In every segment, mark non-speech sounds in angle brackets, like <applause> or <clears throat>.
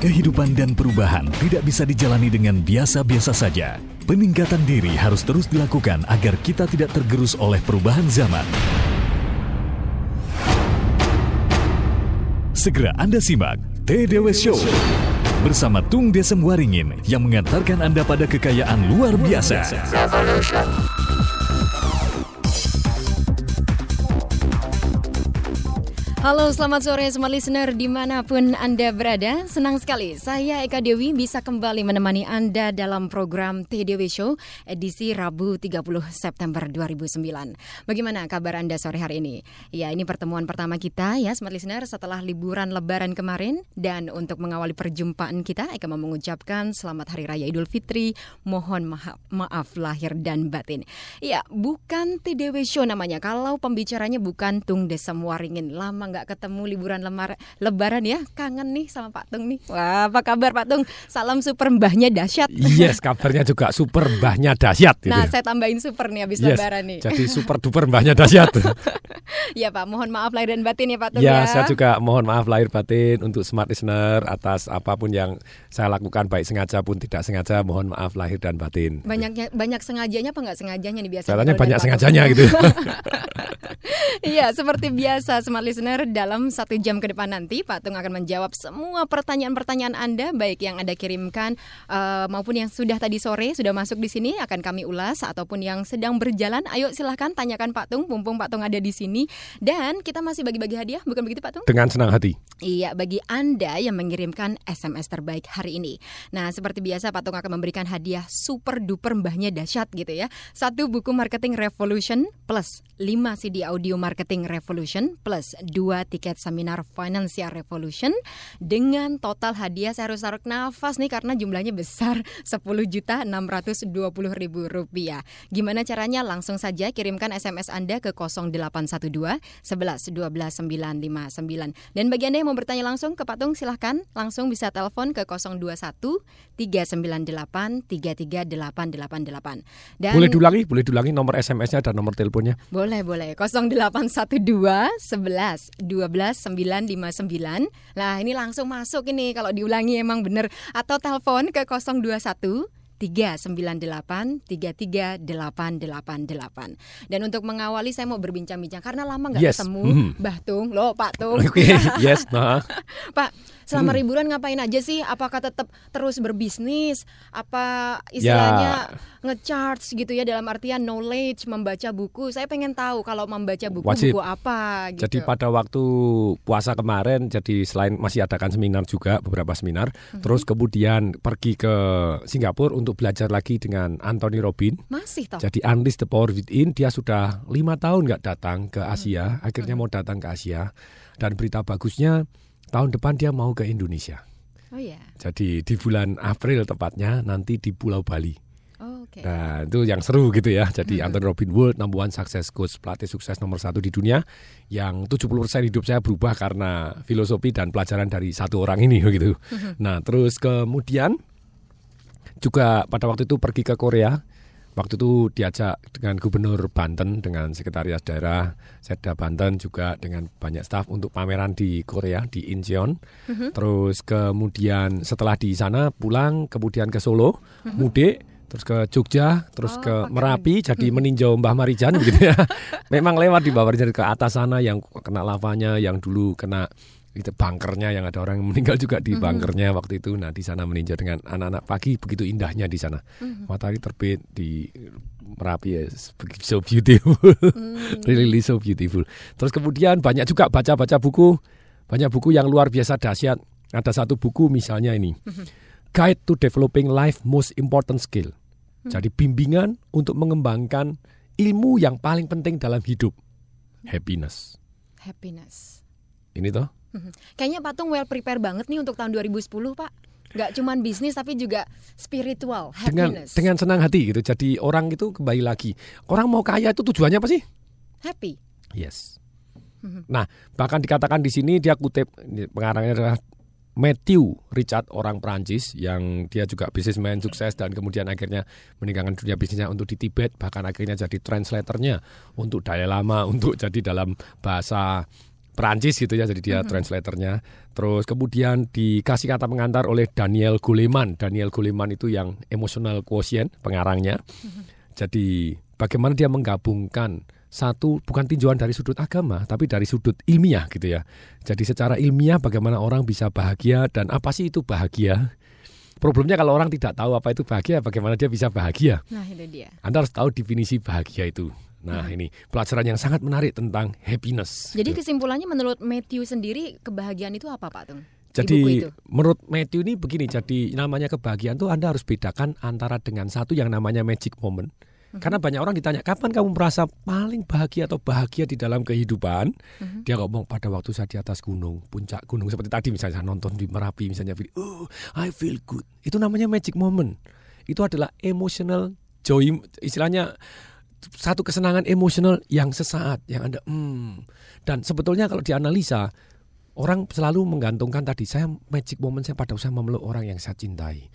Kehidupan dan perubahan tidak bisa dijalani dengan biasa-biasa saja. Peningkatan diri harus terus dilakukan agar kita tidak tergerus oleh perubahan zaman. Segera Anda simak TDW Show bersama Tung Desem Waringin yang mengantarkan Anda pada kekayaan luar biasa. Halo, selamat sore smart listener di mana pun Anda berada. Senang sekali saya Eka Dewi bisa kembali menemani Anda dalam program TDW Show edisi Rabu 30 September 2009. Bagaimana kabar Anda sore hari ini? Ya, ini pertemuan pertama kita ya smart listener setelah liburan lebaran kemarin dan untuk mengawali perjumpaan kita Eka mau mengucapkan selamat Hari Raya Idul Fitri. Mohon maaf, maaf lahir dan batin. Ya, bukan TDW Show namanya. Kalau pembicaranya bukan Tung Desem Waringin. Lama nggak ketemu liburan lemar, lebaran ya. Kangen nih sama Pak Tung nih. Wah apa kabar Pak Tung? Salam super mbahnya dahsyat yes kabarnya juga super mbahnya dahsyat gitu. nah saya tambahin super nih habis yes, lebaran nih. jadi super duper mbahnya dahsyat <laughs> ya Pak mohon maaf lahir dan batin ya Pak Tung ya, ya. saya juga mohon maaf lahir batin untuk smart listener atas apa pun yang saya lakukan baik sengaja pun tidak sengaja mohon maaf lahir dan batin banyaknya banyak sengajanya apa nggak sengajanya nih biasanya Katanya banyak sengajanya gitu <laughs> Iya, seperti biasa smart listener dalam satu jam ke depan nanti Pak Tung akan menjawab semua pertanyaan-pertanyaan Anda baik yang Anda kirimkan uh, maupun yang sudah tadi sore sudah masuk di sini akan kami ulas ataupun yang sedang berjalan. Ayo silahkan tanyakan Pak Tung, mumpung Pak Tung ada di sini dan kita masih bagi-bagi hadiah, bukan begitu Pak Tung? Dengan senang hati. Iya, bagi Anda yang mengirimkan SMS terbaik hari ini. Nah, seperti biasa Pak Tung akan memberikan hadiah super duper mbahnya dahsyat gitu ya. Satu buku marketing revolution plus 5 CD audio marketing revolution plus 2 tiket seminar financial revolution dengan total hadiah saya harus taruh nafas nih karena jumlahnya besar <laughs> 10 juta 620 ribu rupiah. Gimana caranya? Langsung saja kirimkan SMS Anda ke 0812 11 12 959. Dan bagi Anda yang mau bertanya langsung ke Patung silahkan langsung bisa telepon ke 021 398 33888. Dan boleh diulangi, boleh diulangi nomor SMS-nya dan nomor teleponnya. Boleh, boleh. 0812 11 12 959. Nah, ini langsung masuk ini kalau diulangi emang bener atau telepon ke 021 398 33888. Dan untuk mengawali saya mau berbincang-bincang karena lama nggak yes. ketemu mm. Mbah Tung, loh Pak Tung. Oke, <laughs> okay. yes, nah. <laughs> Pak, selama hmm. liburan ngapain aja sih? Apakah tetap terus berbisnis? Apa istilahnya ya. ngecharge gitu ya dalam artian knowledge, membaca buku. Saya pengen tahu kalau membaca buku Wajib. buku apa gitu. Jadi pada waktu puasa kemarin jadi selain masih adakan seminar juga beberapa seminar, hmm. terus kemudian pergi ke Singapura untuk belajar lagi dengan Anthony Robin. Masih toh. Jadi Unleash the Power Within dia sudah lima tahun nggak datang ke Asia, hmm. akhirnya hmm. mau datang ke Asia. Dan berita bagusnya tahun depan dia mau ke Indonesia. Oh iya. Jadi di bulan April tepatnya nanti di Pulau Bali. Oh, okay. Nah itu yang seru gitu ya. Jadi hmm. Anthony Robin Wood, number one success coach, pelatih sukses nomor satu di dunia. Yang 70% hidup saya berubah karena filosofi dan pelajaran dari satu orang ini <laughs> gitu. Nah terus kemudian juga pada waktu itu pergi ke Korea waktu itu diajak dengan gubernur Banten dengan sekretaris daerah Setda Banten juga dengan banyak staf untuk pameran di Korea di Incheon. Uh-huh. Terus kemudian setelah di sana pulang kemudian ke Solo uh-huh. mudik terus ke Jogja, terus oh, ke Merapi, okay. jadi meninjau Mbah Marijan gitu ya. <laughs> Memang lewat di Mbah Marijan ke atas sana yang kena lavanya, yang dulu kena itu bunkernya yang ada orang yang meninggal juga di bunkernya mm -hmm. waktu itu. Nah di sana meninjau dengan anak-anak pagi begitu indahnya di sana. Mm -hmm. Matahari terbit di Merapi ya so beautiful, mm. really so beautiful. Terus kemudian banyak juga baca-baca buku, banyak buku yang luar biasa dahsyat. Ada satu buku misalnya ini, mm -hmm. Guide to Developing Life Most Important Skill. Mm. Jadi bimbingan untuk mengembangkan ilmu yang paling penting dalam hidup, happiness. Happiness. Ini toh Kayaknya Patung well prepare banget nih untuk tahun 2010, Pak. Gak cuman bisnis tapi juga spiritual, happiness. Dengan dengan senang hati gitu. Jadi orang itu kembali lagi. Orang mau kaya itu tujuannya apa sih? Happy. Yes. Nah, bahkan dikatakan di sini dia kutip pengarangnya adalah Matthew Richard orang Prancis yang dia juga bisnismen sukses dan kemudian akhirnya meninggalkan dunia bisnisnya untuk di Tibet bahkan akhirnya jadi translatornya untuk Dalai Lama <laughs> untuk jadi dalam bahasa Perancis gitu ya, jadi dia Mhm. translatornya. Terus kemudian dikasih kata pengantar oleh Daniel Goleman. Daniel Goleman itu yang emotional quotient pengarangnya. Mhm. Jadi bagaimana dia menggabungkan satu bukan tinjauan dari sudut agama, tapi dari sudut ilmiah gitu ya. Jadi secara ilmiah bagaimana orang bisa bahagia dan apa sih itu bahagia? Problemnya kalau orang tidak tahu apa itu bahagia, bagaimana dia bisa bahagia? Nah, itu dia. Anda harus tahu definisi bahagia itu. Nah, Hmm. ini pelajaran yang sangat menarik tentang happiness. Jadi gitu. kesimpulannya menurut Matthew sendiri kebahagiaan itu apa, Pak Tung? Jadi menurut Matthew ini begini, jadi namanya kebahagiaan tuh Anda harus bedakan antara dengan satu yang namanya magic moment. Mhm. Karena banyak orang ditanya kapan kamu merasa paling bahagia atau bahagia di dalam kehidupan, Mhm. dia ngomong pada waktu saya di atas gunung, puncak gunung seperti tadi misalnya saya nonton di Merapi misalnya, video, oh I feel good. Itu namanya magic moment. Itu adalah emotional joy, istilahnya satu kesenangan emosional yang sesaat, yang Anda hmm. Dan sebetulnya kalau dianalisa Orang selalu menggantungkan tadi saya magic moment saya pada saya memeluk orang yang saya cintai.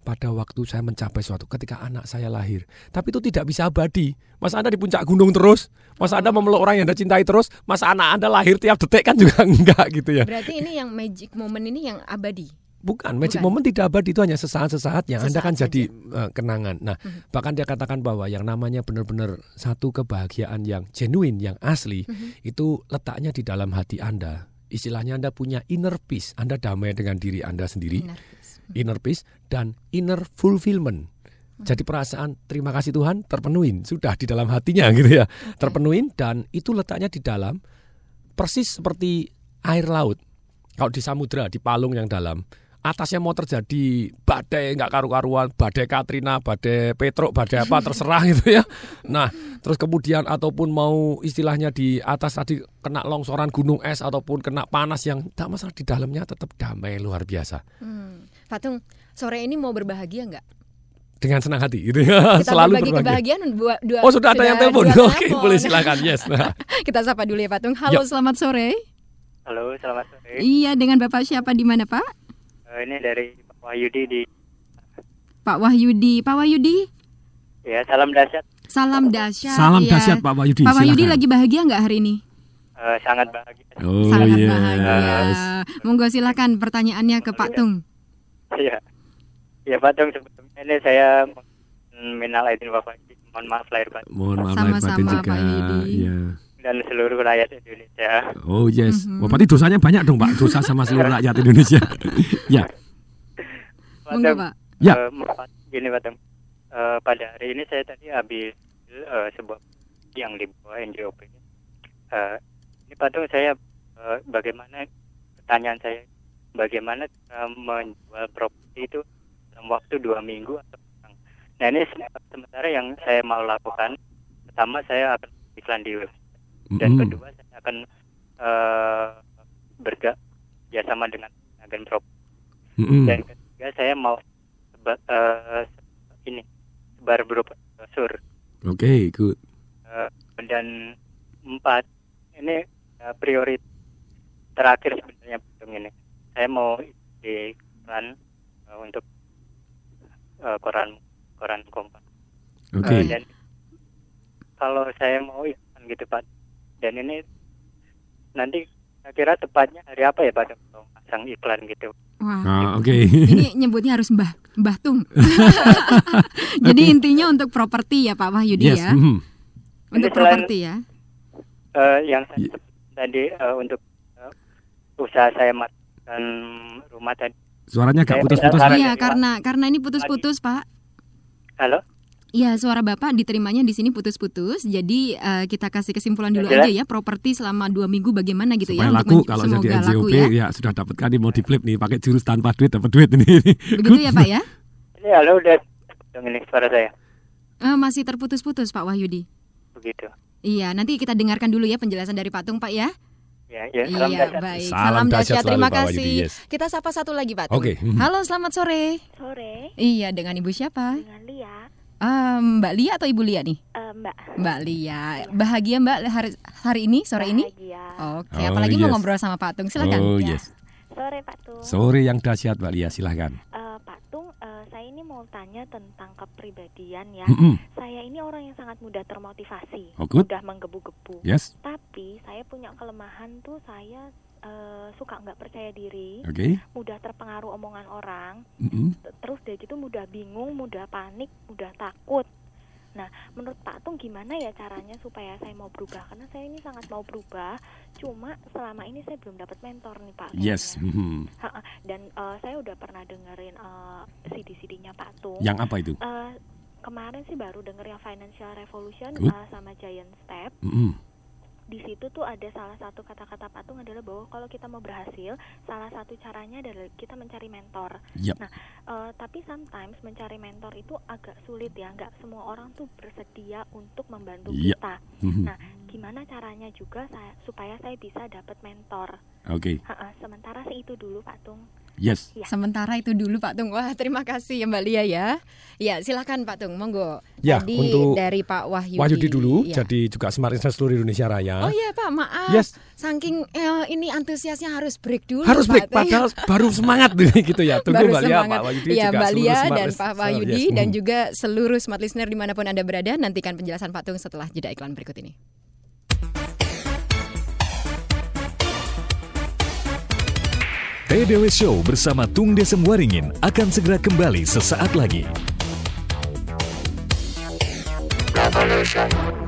Pada waktu saya mencapai suatu ketika anak saya lahir. Tapi itu tidak bisa abadi. Masa Anda di puncak gunung terus? Masa Anda memeluk orang yang Anda cintai terus? Masa anak Anda lahir tiap detik kan juga <laughs> enggak gitu ya. Berarti ini yang magic moment ini yang abadi. Bukan, magic Bukan. moment tidak abadi itu hanya sesaat-sesaat yang Anda kan Sesaat jadi eh, kenangan. Nah, Mhm. bahkan dia katakan bahwa yang namanya benar-benar satu kebahagiaan yang genuine, yang asli, Mhm. itu letaknya di dalam hati Anda. Istilahnya Anda punya inner peace, Anda damai dengan diri Anda sendiri, Benar. inner peace dan inner fulfillment. Jadi perasaan terima kasih Tuhan terpenuhin, sudah di dalam hatinya <laughs> gitu ya. Terpenuhin dan itu letaknya di dalam persis seperti air laut. Kalau di samudra, di palung yang dalam, atasnya mau terjadi badai nggak karu-karuan, badai Katrina, badai Petruk, badai apa <laughs> terserah gitu ya. Nah, terus kemudian ataupun mau istilahnya di atas tadi kena longsoran gunung es ataupun kena panas yang tak masalah di dalamnya tetap damai luar biasa Hmm. Pak Tung, sore ini mau berbahagia nggak? dengan senang hati gitu ya. Kita Selalu berbagi berbahagia. kebahagiaan dua, dua Oh sudah ada yang telepon. Oke telepon. boleh silakan yes. Nah, <laughs> Kita sapa dulu ya Pak Tung. Halo, selamat sore. Halo, selamat sore. Iya, dengan Bapak siapa di mana Pak? Eh, ini dari Pak Wahyudi di Pak Wahyudi. Pak Wahyudi, ya salam dahsyat. salam dahsyat. Salam ya. dahsyat Pak Wahyudi. Pak Wahyudi silakan. lagi bahagia nggak hari ini? Eh, sangat bahagia. Oh Sangat yes. bahagia. Monggo silakan pertanyaannya ke Pak Tung. Iya. Ya Pak Tung sebelumnya ini saya minal aidin faizin. Mohon maaf lahir batin Mohon maaf Sama-sama, lahir batin juga. Pak Yudi. Iya. Dan seluruh rakyat Indonesia. Oh yes. Mhm. Wah, berarti dosanya banyak dong Pak. Dosa sama seluruh <laughs> rakyat Indonesia. <laughs> ya. Tung, Pak. Ya. eh, Pak- gini Pak Tung. Eh, pada hari ini saya tadi habis eh, sebuah yang di bawah NJOP. Eh, ini Pak Tung saya eh, bagaimana pertanyaan saya bagaimana cara menjual properti itu dalam waktu dua minggu atau kurang. Nah ini se- sementara yang saya mau lakukan pertama saya akan iklan di web dan Mm-mm. kedua saya akan eh berga bersama dengan agen properti Mm-mm. dan ketiga saya mau seba, se- ini sebar berupa brosur Oke, good. Eh, dan empat ini eh, prioritas terakhir sebenarnya Bung, ini saya mau di koran eh, untuk eh, koran koran kompas Oke. Eh, dan kalau saya mau iklan gitu Pak dan ini nanti kira tepatnya hari apa ya Pak pasang iklan gitu Wah. Ah, oke. Ini nyebutnya harus Mbah Mbah Tung. <laughs> Jadi intinya untuk properti ya Pak Wahyudi yes. ya. mhm. Untuk Ini selain- properti ya. Eh, yang saya sebut tadi eh, untuk eh, usaha saya matkan rumah tadi Suaranya agak putus-putus. Iya, Pak. karena karena ini putus-putus, Pak. halo Iya, suara Bapak diterimanya di sini putus-putus. Jadi eh, kita kasih kesimpulan dulu Jelas? aja ya, properti selama dua minggu bagaimana gitu Supaya ya laku men- kalau semoga jadi laku NJOP ya. ya. sudah dapatkan nih mau di flip nih pakai jurus tanpa duit dapat duit ini. Begitu ya Pak ya? <laughs> ini halo udah ini suara saya Eh, masih terputus-putus Pak Wahyudi. begitu Iya, nanti kita dengarkan dulu ya penjelasan dari Pak Tung Pak ya. ya ya salam iya, dahsyat. baik. Salam Salam, Terima Pak kasih. yes. Kita sapa satu lagi Pak Tung. Oke. mhm. Halo, selamat sore. Sore Iya, dengan Ibu siapa? dengan Lia, Eh, Mbak Lia atau Ibu Lia nih? Eh, Mbak. Mbak Lia. Bahagia Mbak hari, hari ini, sore ini? Bahagia. Oke, Oh, apalagi mau yes. ngobrol sama Pak Tung. Silakan. Oh Ya. yes. Sore Pak Tung. Sore yang dahsyat Mbak Lia silahkan. Eh, Pak Tung, eh, saya ini mau tanya tentang kepribadian ya. Mm-mm. Saya ini orang yang sangat mudah termotivasi, Oh, good. mudah menggebu-gebu. Yes. Tapi saya punya kelemahan tuh saya eh, suka nggak percaya diri, Oke. mudah terpengaruh omongan orang, Mm-mm. t- terus dari gitu mudah bingung, mudah panik, mudah takut. Nah, menurut Pak Tung gimana ya caranya supaya saya mau berubah? Karena saya ini sangat mau berubah, cuma selama ini saya belum dapat mentor nih Pak. Yes. Mhm. Ha-ha. Dan eh, saya udah pernah dengerin eh, CD-CD-nya Pak Tung. Yang apa itu? Eh, kemarin sih baru denger yang Financial Revolution Good. eh, sama Giant Step. Mm-mm. Di situ tuh ada salah satu kata-kata patung adalah bahwa kalau kita mau berhasil, salah satu caranya adalah kita mencari mentor. Yap. Nah, eh, tapi sometimes mencari mentor itu agak sulit ya. Nggak semua orang tuh bersedia untuk membantu Iya. kita. Mhm. Nah, gimana caranya juga saya, supaya saya bisa dapat mentor? Oke. Ha-ha, sementara sih itu dulu Pak Tung. Yes. Ya. Sementara itu dulu Pak Tung. Wah, terima kasih ya Mbak Lia ya. Ya, silakan Pak Tung, monggo. Ya, Tadi untuk dari Pak Wahyudi. Wahyudi dulu, Ya. jadi juga Smart Insight seluruh Indonesia Raya. Oh iya Pak, maaf. Yes. Saking eh, ini antusiasnya harus break dulu. Harus Pak break, Tung. padahal baru semangat <laughs> gitu ya. Tunggu Baru Mbak Lia, semangat. Pak Wahyudi ya, juga Mbak Lia Smart dan Pak Wahyudi yes. dan Mhm. juga seluruh smart listener di mana pun anda berada nantikan penjelasan Pak Tung setelah jeda iklan berikut ini. TDW Show bersama Tung Desem Waringin akan segera kembali sesaat lagi. Untuk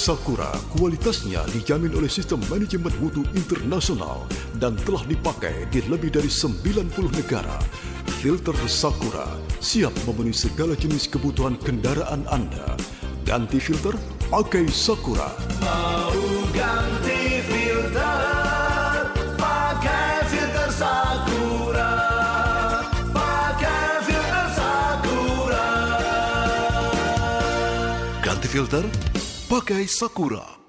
Sakura kualitasnya dijamin oleh Sistem Manajemen Mutu Internasional dan telah dipakai di lebih dari 90 negara. Filter Sakura siap memenuhi segala jenis kebutuhan kendaraan Anda. Ganti filter, pakai Sakura. Mau ganti filter pakai filter Sakura pakai filter Sakura Ganti filter, pakai Sakura.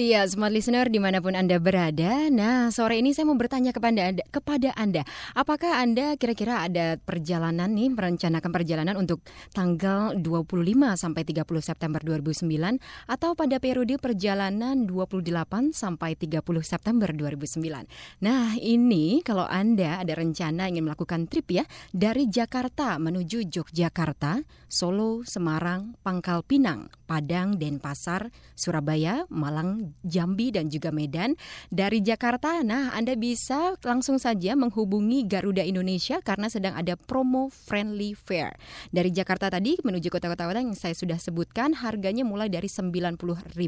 Iya, smart listener di mana pun Anda berada. Nah, sore ini saya mau bertanya kepada Anda, kepada anda apakah Anda kira-kira ada perjalanan nih, merencanakan perjalanan untuk tanggal 25 sampai 30 September 2009 atau pada periode perjalanan 28 sampai 30 September 2009. Nah, ini kalau Anda ada rencana ingin melakukan trip ya dari Jakarta menuju Yogyakarta, Solo, Semarang, Pangkal Pinang, Padang, Denpasar, Surabaya, Malang, Jambi dan juga Medan. Dari Jakarta, nah Anda bisa langsung saja menghubungi Garuda Indonesia karena sedang ada promo friendly fare. Dari Jakarta tadi menuju kota-kota yang saya sudah sebutkan harganya mulai dari Rp90.000.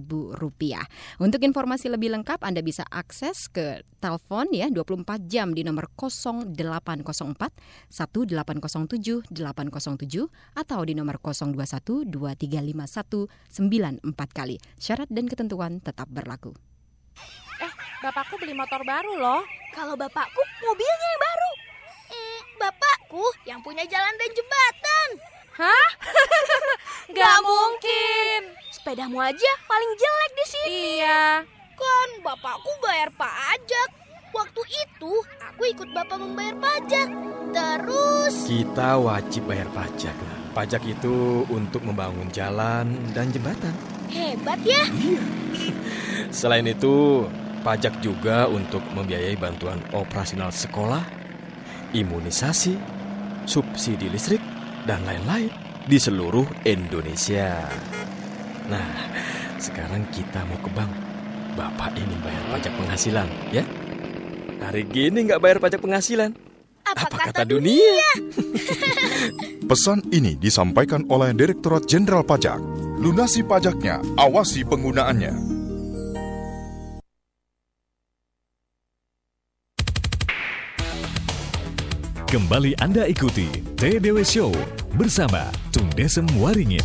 Untuk informasi lebih lengkap Anda bisa akses ke telepon ya 24 jam di nomor 0804 1807 807 atau di nomor 021 2351 94 kali. Syarat dan ketentuan tetap berlaku. Eh, bapakku beli motor baru loh. Kalau bapakku mobilnya yang baru. Hmm, bapakku yang punya jalan dan jembatan. Hah? <laughs> Gak mungkin. Sepedamu aja paling jelek di sini. Iya. Kan bapakku bayar pajak. Itu aku ikut bapak membayar pajak. Terus Kita wajib bayar pajak. Pajak itu untuk membangun jalan dan jembatan. hebat ya. <laughs> Selain itu, pajak juga untuk membiayai bantuan operasional sekolah, imunisasi, subsidi listrik, dan lain-lain di seluruh Indonesia. Nah, sekarang kita mau ke bank. Bapak ingin bayar pajak penghasilan, ya? Hari gini nggak bayar pajak penghasilan. Apa, kata dunia? <laughs> Pesan ini disampaikan oleh Direktorat Jenderal Pajak. Lunasi pajaknya, awasi penggunaannya. Kembali Anda ikuti TDW Show bersama Tung Desem Waringin.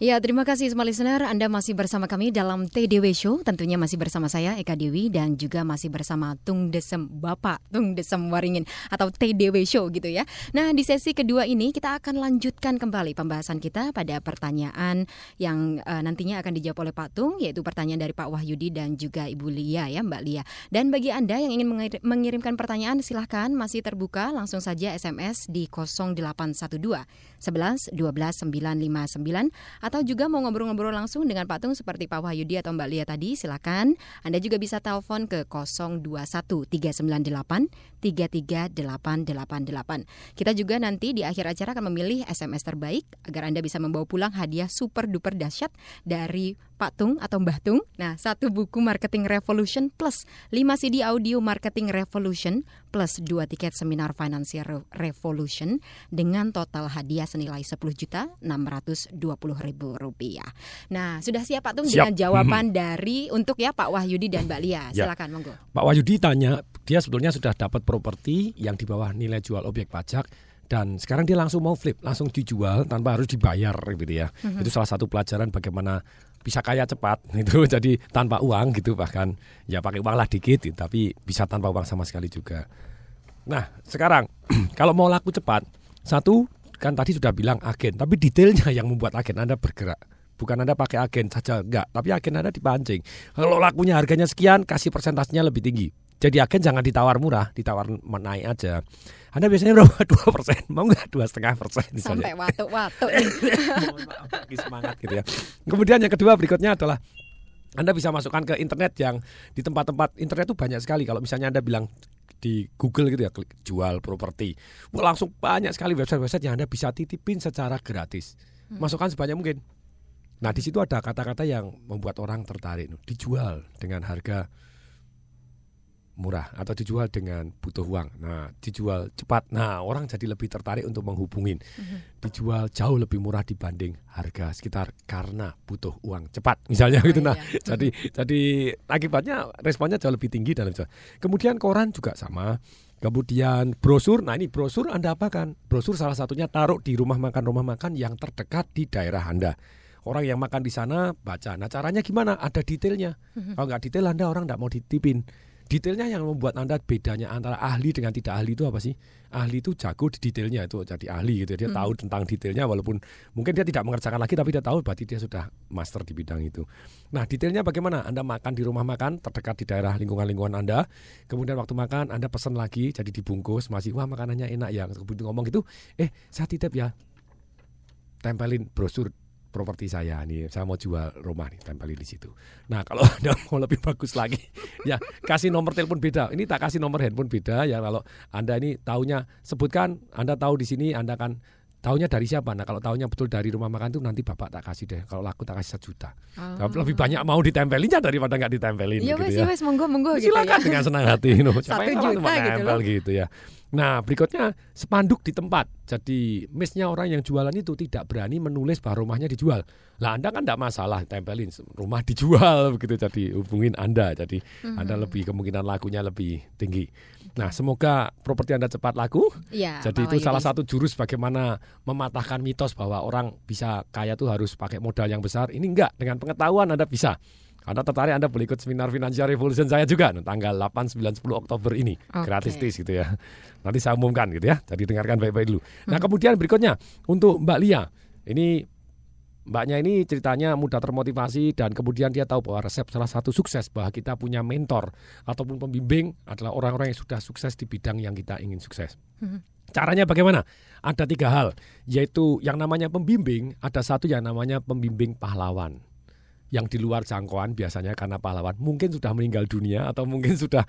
Ya, terima kasih semua listener. Anda masih bersama kami dalam TDW Show. Tentunya masih bersama saya Eka Dewi dan juga masih bersama Tung Desem Bapak Tung Desem Waringin atau TDW Show gitu ya. Nah, di sesi kedua ini kita akan lanjutkan kembali pembahasan kita pada pertanyaan yang uh, nantinya akan dijawab oleh Pak Tung yaitu pertanyaan dari Pak Wahyudi dan juga Ibu Lia ya, Mbak Lia. Dan bagi Anda yang ingin mengir- mengirimkan pertanyaan silahkan masih terbuka langsung saja SMS di 0812 11 12 959 atau juga mau ngobrol-ngobrol langsung dengan Pak Tung seperti Pak Wahyudi atau Mbak Lia tadi, silakan. Anda juga bisa telepon ke 021 398 338888. Kita juga nanti di akhir acara akan memilih SMS terbaik agar Anda bisa membawa pulang hadiah super duper dahsyat dari Pak Tung atau Mbah Tung. Nah, satu buku Marketing Revolution plus 5 CD audio Marketing Revolution plus 2 tiket seminar Financial Revolution dengan total hadiah senilai 10 juta 620 ribu rupiah. Nah, sudah siap Pak Tung Siap. dengan jawaban dari untuk ya Pak Wahyudi dan Mbak Lia. Ya. Silakan monggo. Pak Wahyudi tanya, dia sebetulnya sudah dapat properti yang di bawah nilai jual objek pajak dan sekarang dia langsung mau flip, langsung dijual tanpa harus dibayar gitu ya. Mhm. Itu salah satu pelajaran bagaimana bisa kaya cepat <laughs> itu jadi tanpa uang gitu bahkan ya pakai uang lah dikit tapi bisa tanpa uang sama sekali juga. Nah, sekarang <clears throat> kalau mau laku cepat, satu kan tadi sudah bilang agen, tapi detailnya yang membuat agen Anda bergerak. Bukan Anda pakai agen saja, enggak. Tapi agen Anda dipancing. Kalau lakunya harganya sekian, kasih persentasenya lebih tinggi. Jadi agen jangan ditawar murah, ditawar naik aja. Anda biasanya berapa? <laughs> Dua persen, mau nggak dua setengah persen Sampai waktu-waktu <laughs> semangat gitu ya. Kemudian yang kedua berikutnya adalah Anda bisa masukkan ke internet yang di tempat-tempat internet itu banyak sekali. Kalau misalnya Anda bilang di Google gitu ya, klik jual properti. Wah, langsung banyak sekali website-website yang Anda bisa titipin secara gratis. Hmm. Masukkan sebanyak mungkin. Nah, di situ ada kata-kata yang membuat orang tertarik. Dijual dengan harga murah atau dijual dengan butuh uang. Nah, dijual cepat. Nah, orang jadi lebih tertarik untuk menghubungin. Dijual jauh lebih murah dibanding harga sekitar karena butuh uang cepat. Misalnya gitu nah. Jadi jadi akibatnya responnya jauh lebih tinggi dalam Kemudian koran juga sama. Kemudian brosur, nah ini brosur Anda apakan? Brosur salah satunya taruh di rumah makan rumah makan yang terdekat di daerah Anda. Orang yang makan di sana baca. Nah caranya gimana? Ada detailnya. Kalau nggak detail Anda orang nggak mau ditipin. Detailnya yang membuat Anda bedanya antara ahli dengan tidak ahli itu apa sih? Ahli itu jago di detailnya itu jadi ahli gitu. Dia Hmm. tahu tentang detailnya walaupun mungkin dia tidak mengerjakan lagi tapi dia tahu berarti dia sudah master di bidang itu. Nah, detailnya bagaimana? Anda makan di rumah makan terdekat di daerah lingkungan-lingkungan Anda. Kemudian waktu makan Anda pesan lagi jadi dibungkus masih wah makanannya enak ya. Kemudian ngomong gitu, "Eh, saya titip ya." Tempelin brosur properti saya nih, saya mau jual rumah nih, tempelin di situ. Nah, kalau <laughs> Anda mau lebih bagus lagi, <laughs> ya kasih nomor telepon beda. Ini tak kasih nomor handphone beda ya kalau Anda ini taunya sebutkan Anda tahu di sini Anda kan taunya dari siapa? Nah, kalau taunya betul dari rumah makan itu nanti Bapak tak kasih deh. Kalau laku tak kasih sejuta. Oh. Lebih banyak mau ditempelinnya daripada nggak ditempelin Ya gitu wes, ya. ya wes, monggo, monggo gitu Silakan ya. dengan senang hati. You know. Satu yang salah juta gitu loh. gitu ya. Nah, berikutnya spanduk di tempat. Jadi misalnya orang yang jualan itu tidak berani menulis bahwa rumahnya dijual. Lah Anda kan tidak masalah tempelin rumah dijual <laughs> begitu. Jadi hubungin Anda. Jadi Mhm. Anda lebih kemungkinan lakunya lebih tinggi. Nah, semoga properti Anda cepat laku. Iya, Jadi itu salah satu jurus bagaimana mematahkan mitos bahwa orang bisa kaya tuh harus pakai modal yang besar. Ini enggak, dengan pengetahuan Anda bisa. Anda tertarik Anda boleh ikut seminar Financial Revolution saya juga nah, tanggal 8, 9, 10 Oktober ini. Oke. Gratis tis gitu ya. Nanti saya umumkan gitu ya. Jadi dengarkan baik-baik dulu. Nah, kemudian berikutnya untuk Mbak Lia. Ini Mbaknya ini ceritanya mudah termotivasi dan kemudian dia tahu bahwa resep salah satu sukses bahwa kita punya mentor ataupun pembimbing adalah orang-orang yang sudah sukses di bidang yang kita ingin sukses. Caranya bagaimana? Ada tiga hal, yaitu yang namanya pembimbing, ada satu yang namanya pembimbing pahlawan. Yang di luar jangkauan biasanya karena pahlawan mungkin sudah meninggal dunia atau mungkin sudah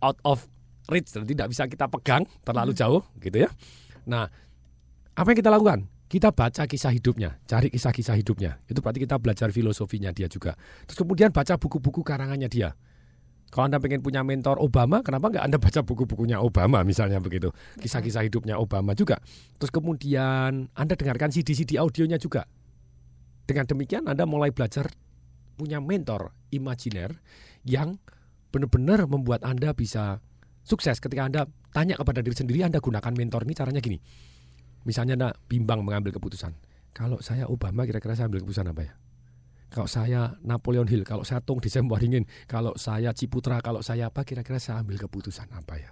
out of reach dan tidak bisa kita pegang terlalu jauh gitu ya. Nah, apa yang kita lakukan? Kita baca kisah hidupnya, cari kisah-kisah hidupnya. Itu berarti kita belajar filosofinya dia juga. Terus kemudian baca buku-buku karangannya dia. Kalau Anda pengen punya mentor Obama, kenapa nggak Anda baca buku-bukunya Obama misalnya begitu. Kisah-kisah hidupnya Obama juga. Terus kemudian Anda dengarkan CD-CD audionya juga. Dengan demikian Anda mulai belajar punya mentor imajiner yang benar-benar membuat Anda bisa sukses ketika Anda tanya kepada diri sendiri Anda gunakan mentor ini caranya gini. Misalnya Anda bimbang mengambil keputusan. kalau saya Obama kira-kira saya ambil keputusan apa ya? Kalau saya Napoleon Hill, kalau saya Tung Waringin, kalau saya Ciputra, kalau saya apa kira-kira saya ambil keputusan apa ya?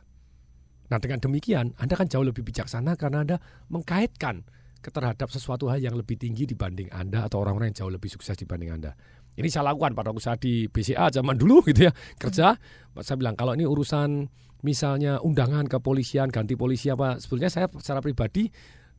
Nah dengan demikian Anda kan jauh lebih bijaksana karena Anda mengkaitkan terhadap sesuatu hal yang lebih tinggi dibanding Anda atau orang-orang yang jauh lebih sukses dibanding Anda. Ini saya lakukan pada saya di BCA zaman dulu gitu ya kerja. Saya bilang kalau ini urusan misalnya undangan kepolisian ganti polisi apa sebetulnya saya secara pribadi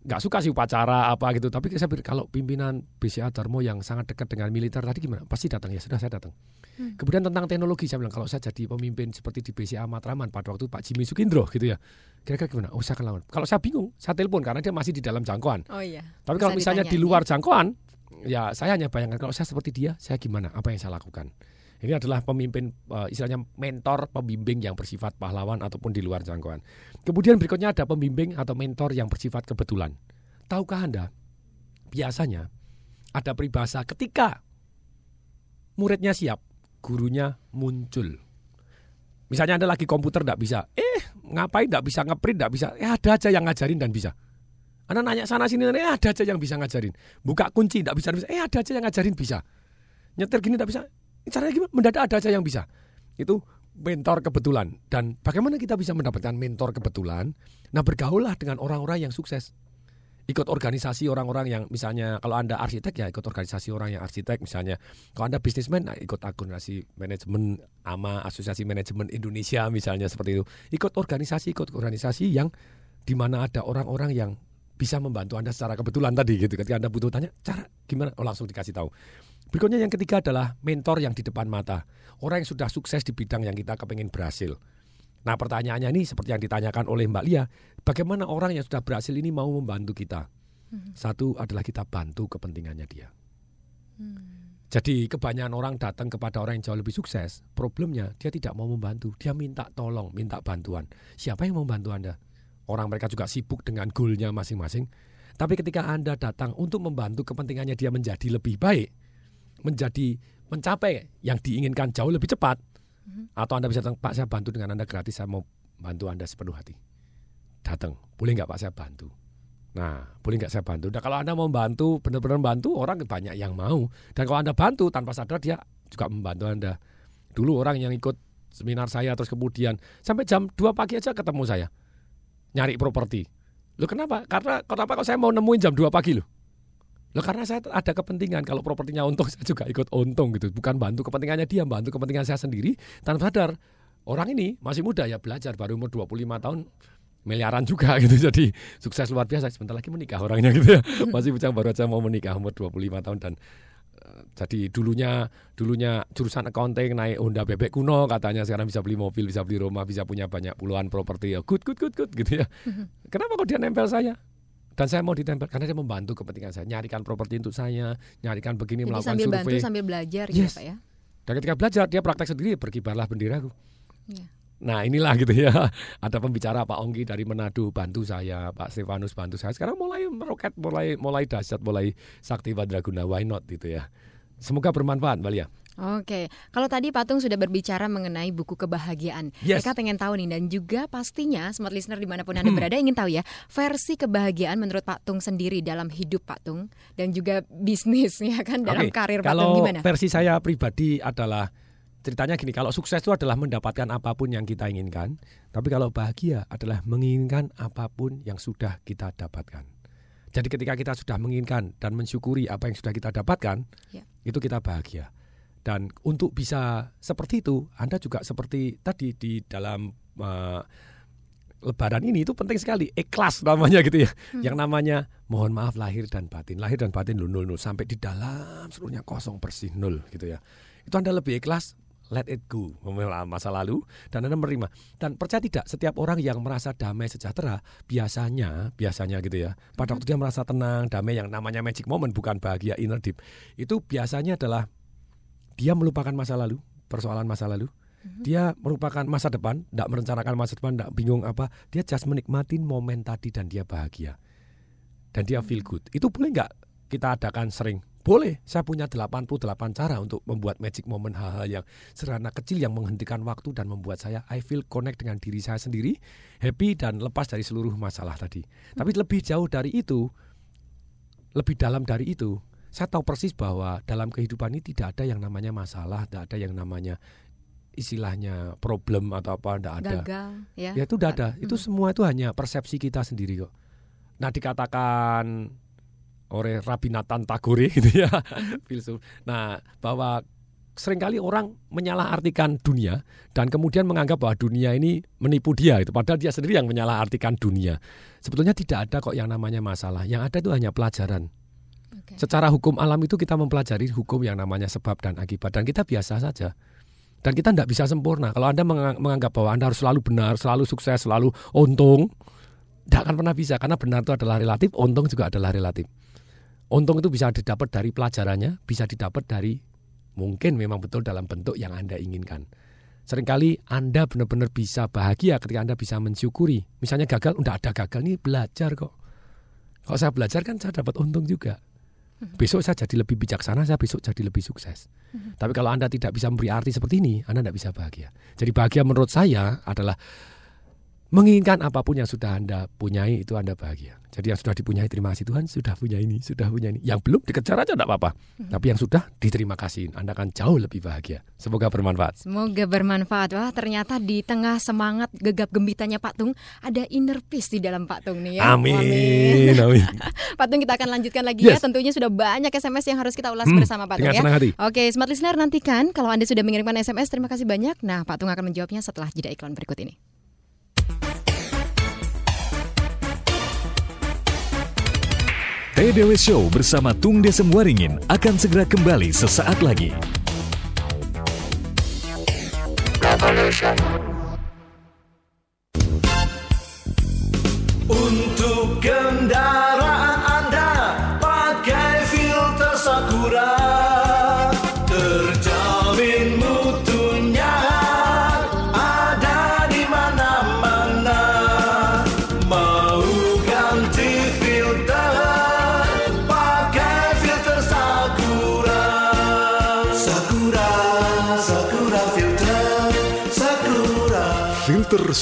nggak suka sih upacara apa gitu tapi saya pikir kalau pimpinan BCA Darmo yang sangat dekat dengan militer tadi gimana pasti datang ya sudah saya datang Hmm. kemudian tentang teknologi saya bilang kalau saya jadi pemimpin seperti di BCA Matraman pada waktu Pak Jimmy Sukindro gitu ya kira-kira gimana oh saya akan lawan kalau saya bingung saya telepon karena dia masih di dalam jangkauan Oh iya. tapi Bisa kalau misalnya di ditanyain luar jangkauan, ya saya hanya bayangkan kalau saya seperti dia, saya gimana? Apa yang saya lakukan? Ini adalah pemimpin eh, istilahnya mentor pembimbing yang bersifat pahlawan ataupun di luar jangkauan. Kemudian berikutnya ada pembimbing atau mentor yang bersifat kebetulan. Tahukah Anda? Biasanya ada peribahasa ketika muridnya siap, gurunya muncul. Misalnya Anda lagi komputer tidak bisa, eh ngapain tidak bisa ngeprint tidak bisa, eh ada aja yang ngajarin dan bisa. Anda nanya sana sini, eh ada aja yang bisa ngajarin. Buka kunci tidak bisa, bisa, eh ada aja yang ngajarin bisa. Nyetir gini tidak bisa, caranya gimana? Mendadak ada aja yang bisa. Itu mentor kebetulan. Dan bagaimana kita bisa mendapatkan mentor kebetulan? Nah bergaullah dengan orang-orang yang sukses. Ikut organisasi orang-orang yang misalnya kalau Anda arsitek ya ikut organisasi orang yang arsitek misalnya. Kalau Anda bisnismen nah, ikut organisasi manajemen AMA Asosiasi Manajemen Indonesia misalnya seperti itu. Ikut organisasi ikut organisasi yang di mana ada orang-orang yang bisa membantu Anda secara kebetulan tadi gitu. Ketika Anda butuh tanya cara gimana oh, langsung dikasih tahu. Berikutnya yang ketiga adalah mentor yang di depan mata. Orang yang sudah sukses di bidang yang kita kepengen berhasil. Nah pertanyaannya ini seperti yang ditanyakan oleh Mbak Lia, bagaimana orang yang sudah berhasil ini mau membantu kita? Satu adalah kita bantu kepentingannya dia. Jadi kebanyakan orang datang kepada orang yang jauh lebih sukses, problemnya dia tidak mau membantu, dia minta tolong, minta bantuan. Siapa yang mau membantu Anda? Orang mereka juga sibuk dengan goalnya masing-masing. Tapi ketika Anda datang untuk membantu kepentingannya dia menjadi lebih baik, menjadi mencapai yang diinginkan jauh lebih cepat, atau Anda bisa datang, Pak saya bantu dengan Anda gratis, saya mau bantu Anda sepenuh hati. Datang, boleh nggak Pak saya bantu? Nah, boleh nggak saya bantu? Nah, kalau Anda mau bantu, benar-benar bantu, orang banyak yang mau. Dan kalau Anda bantu, tanpa sadar dia juga membantu Anda. Dulu orang yang ikut seminar saya, terus kemudian sampai jam 2 pagi aja ketemu saya. Nyari properti. Loh kenapa? Karena kenapa kok saya mau nemuin jam 2 pagi loh? Loh karena saya ada kepentingan kalau propertinya untung <laughs> saya juga ikut untung gitu. Bukan bantu kepentingannya dia, bantu kepentingan saya sendiri tanpa sadar. Orang ini masih muda ya belajar baru umur 25 tahun miliaran juga <laughs> gitu. Jadi sukses luar biasa. Sebentar lagi menikah orangnya gitu ya. Masih bujang baru aja mau menikah umur 25 tahun dan eh, jadi dulunya dulunya jurusan accounting naik Honda bebek kuno katanya sekarang bisa beli mobil, bisa beli rumah, bisa punya banyak puluhan properti ya. Good good good good gitu ya. Kenapa kok dia nempel saya? Dan saya mau ditempel karena dia membantu kepentingan saya, nyarikan properti untuk saya, nyarikan begini Jadi melakukan sambil bantu survei. sambil belajar gitu Yes. Pak ya. Dan ketika belajar dia praktek sendiri berkibarlah benderaku. Iya. Nah inilah gitu ya <laughs> Ada pembicara Pak Onggi dari Manado Bantu saya Pak Stefanus bantu saya Sekarang mulai meroket Mulai mulai dahsyat Mulai sakti Badraguna Why not gitu ya Semoga bermanfaat Mbak Lia Oke, kalau tadi Patung sudah berbicara mengenai buku kebahagiaan, Yes. mereka pengen tahu nih dan juga pastinya smart listener di mana pun anda berada ingin tahu ya versi kebahagiaan menurut Pak Tung sendiri dalam hidup Pak Tung dan juga bisnisnya <laughs> kan dalam Oke, karir Pak Tung Kalau gimana? versi saya pribadi adalah Ceritanya gini Kalau sukses itu adalah mendapatkan apa pun yang kita inginkan Tapi kalau bahagia adalah menginginkan apa pun yang sudah kita dapatkan Jadi ketika kita sudah menginginkan dan mensyukuri apa yang sudah kita dapatkan Ya. Itu kita bahagia Dan untuk bisa seperti itu Anda juga seperti tadi di dalam eh, Lebaran ini itu penting sekali. Ikhlas namanya gitu ya. Yang namanya mohon maaf lahir dan batin, lahir dan batin lu nol nol sampai di dalam seluruhnya kosong bersih nol gitu ya. Itu anda lebih ikhlas let it go. Masa lalu dan anda menerima. Dan percaya tidak setiap orang yang merasa damai sejahtera biasanya biasanya gitu ya. Pada waktu dia merasa tenang damai yang namanya magic moment bukan bahagia inner deep. Itu biasanya adalah dia melupakan masa lalu persoalan masa lalu dia merupakan masa depan, tidak merencanakan masa depan, tidak bingung apa. Dia just menikmatin momen tadi dan dia bahagia. Dan dia feel good. Itu boleh nggak kita adakan sering? Boleh. Saya punya 88 cara untuk membuat magic moment hal-hal yang sederhana kecil yang menghentikan waktu dan membuat saya I feel connect dengan diri saya sendiri, happy dan lepas dari seluruh masalah tadi. Tapi lebih jauh dari itu, lebih dalam dari itu, saya tahu persis bahwa dalam kehidupan ini tidak ada yang namanya masalah, tidak ada yang namanya istilahnya problem atau apa, tidak ada. Gagal, ya. Ya itu tidak ada. Hmm. Itu semua itu hanya persepsi kita sendiri kok. Nah dikatakan oleh Rabinatan Tagore gitu ya, <laughs> filsuf. Nah bahwa sering kali orang menyalahartikan dunia dan kemudian menganggap bahwa dunia ini menipu dia itu padahal dia sendiri yang menyalahartikan dunia. Sebetulnya tidak ada kok yang namanya masalah. Yang ada itu hanya pelajaran. Secara hukum alam itu kita mempelajari hukum yang namanya sebab dan akibat dan kita biasa saja. Dan kita tidak bisa sempurna. Kalau Anda mengang- menganggap bahwa Anda harus selalu benar, selalu sukses, selalu untung, tidak akan pernah bisa karena benar itu adalah relatif, untung juga adalah relatif. Untung itu bisa didapat dari pelajarannya, bisa didapat dari mungkin memang betul dalam bentuk yang Anda inginkan. Seringkali Anda benar-benar bisa bahagia ketika Anda bisa mensyukuri. Misalnya gagal, udah ada gagal nih belajar kok. Kalau saya belajar kan saya dapat untung juga. Besok saya jadi lebih bijaksana, saya besok jadi lebih sukses. Tapi kalau Anda tidak bisa memberi arti seperti ini, Anda tidak bisa bahagia. Jadi bahagia menurut saya adalah menginginkan apa pun yang sudah Anda punyai itu Anda bahagia. Jadi yang sudah dipunyai terima kasih Tuhan, sudah punya ini, sudah punya ini. Yang belum dikejar aja tidak apa-apa. Tapi yang sudah diterima kasih, Anda akan jauh lebih bahagia. Semoga bermanfaat. Semoga bermanfaat. Wah, ternyata di tengah semangat gegap gembitanya Pak Tung ada inner peace di dalam Pak Tung nih ya. Amin, amin. <laughs> Pak Tung kita akan lanjutkan lagi ya. Yes. Tentunya sudah banyak SMS yang harus kita ulas Hmm, bersama Pak Tung ya. senang hati. Oke, smart listener nantikan kalau Anda sudah mengirimkan SMS terima kasih banyak. Nah, Pak Tung akan menjawabnya setelah jeda iklan berikut ini. TDW Show bersama Tung Desem Waringin akan segera kembali sesaat lagi. Untuk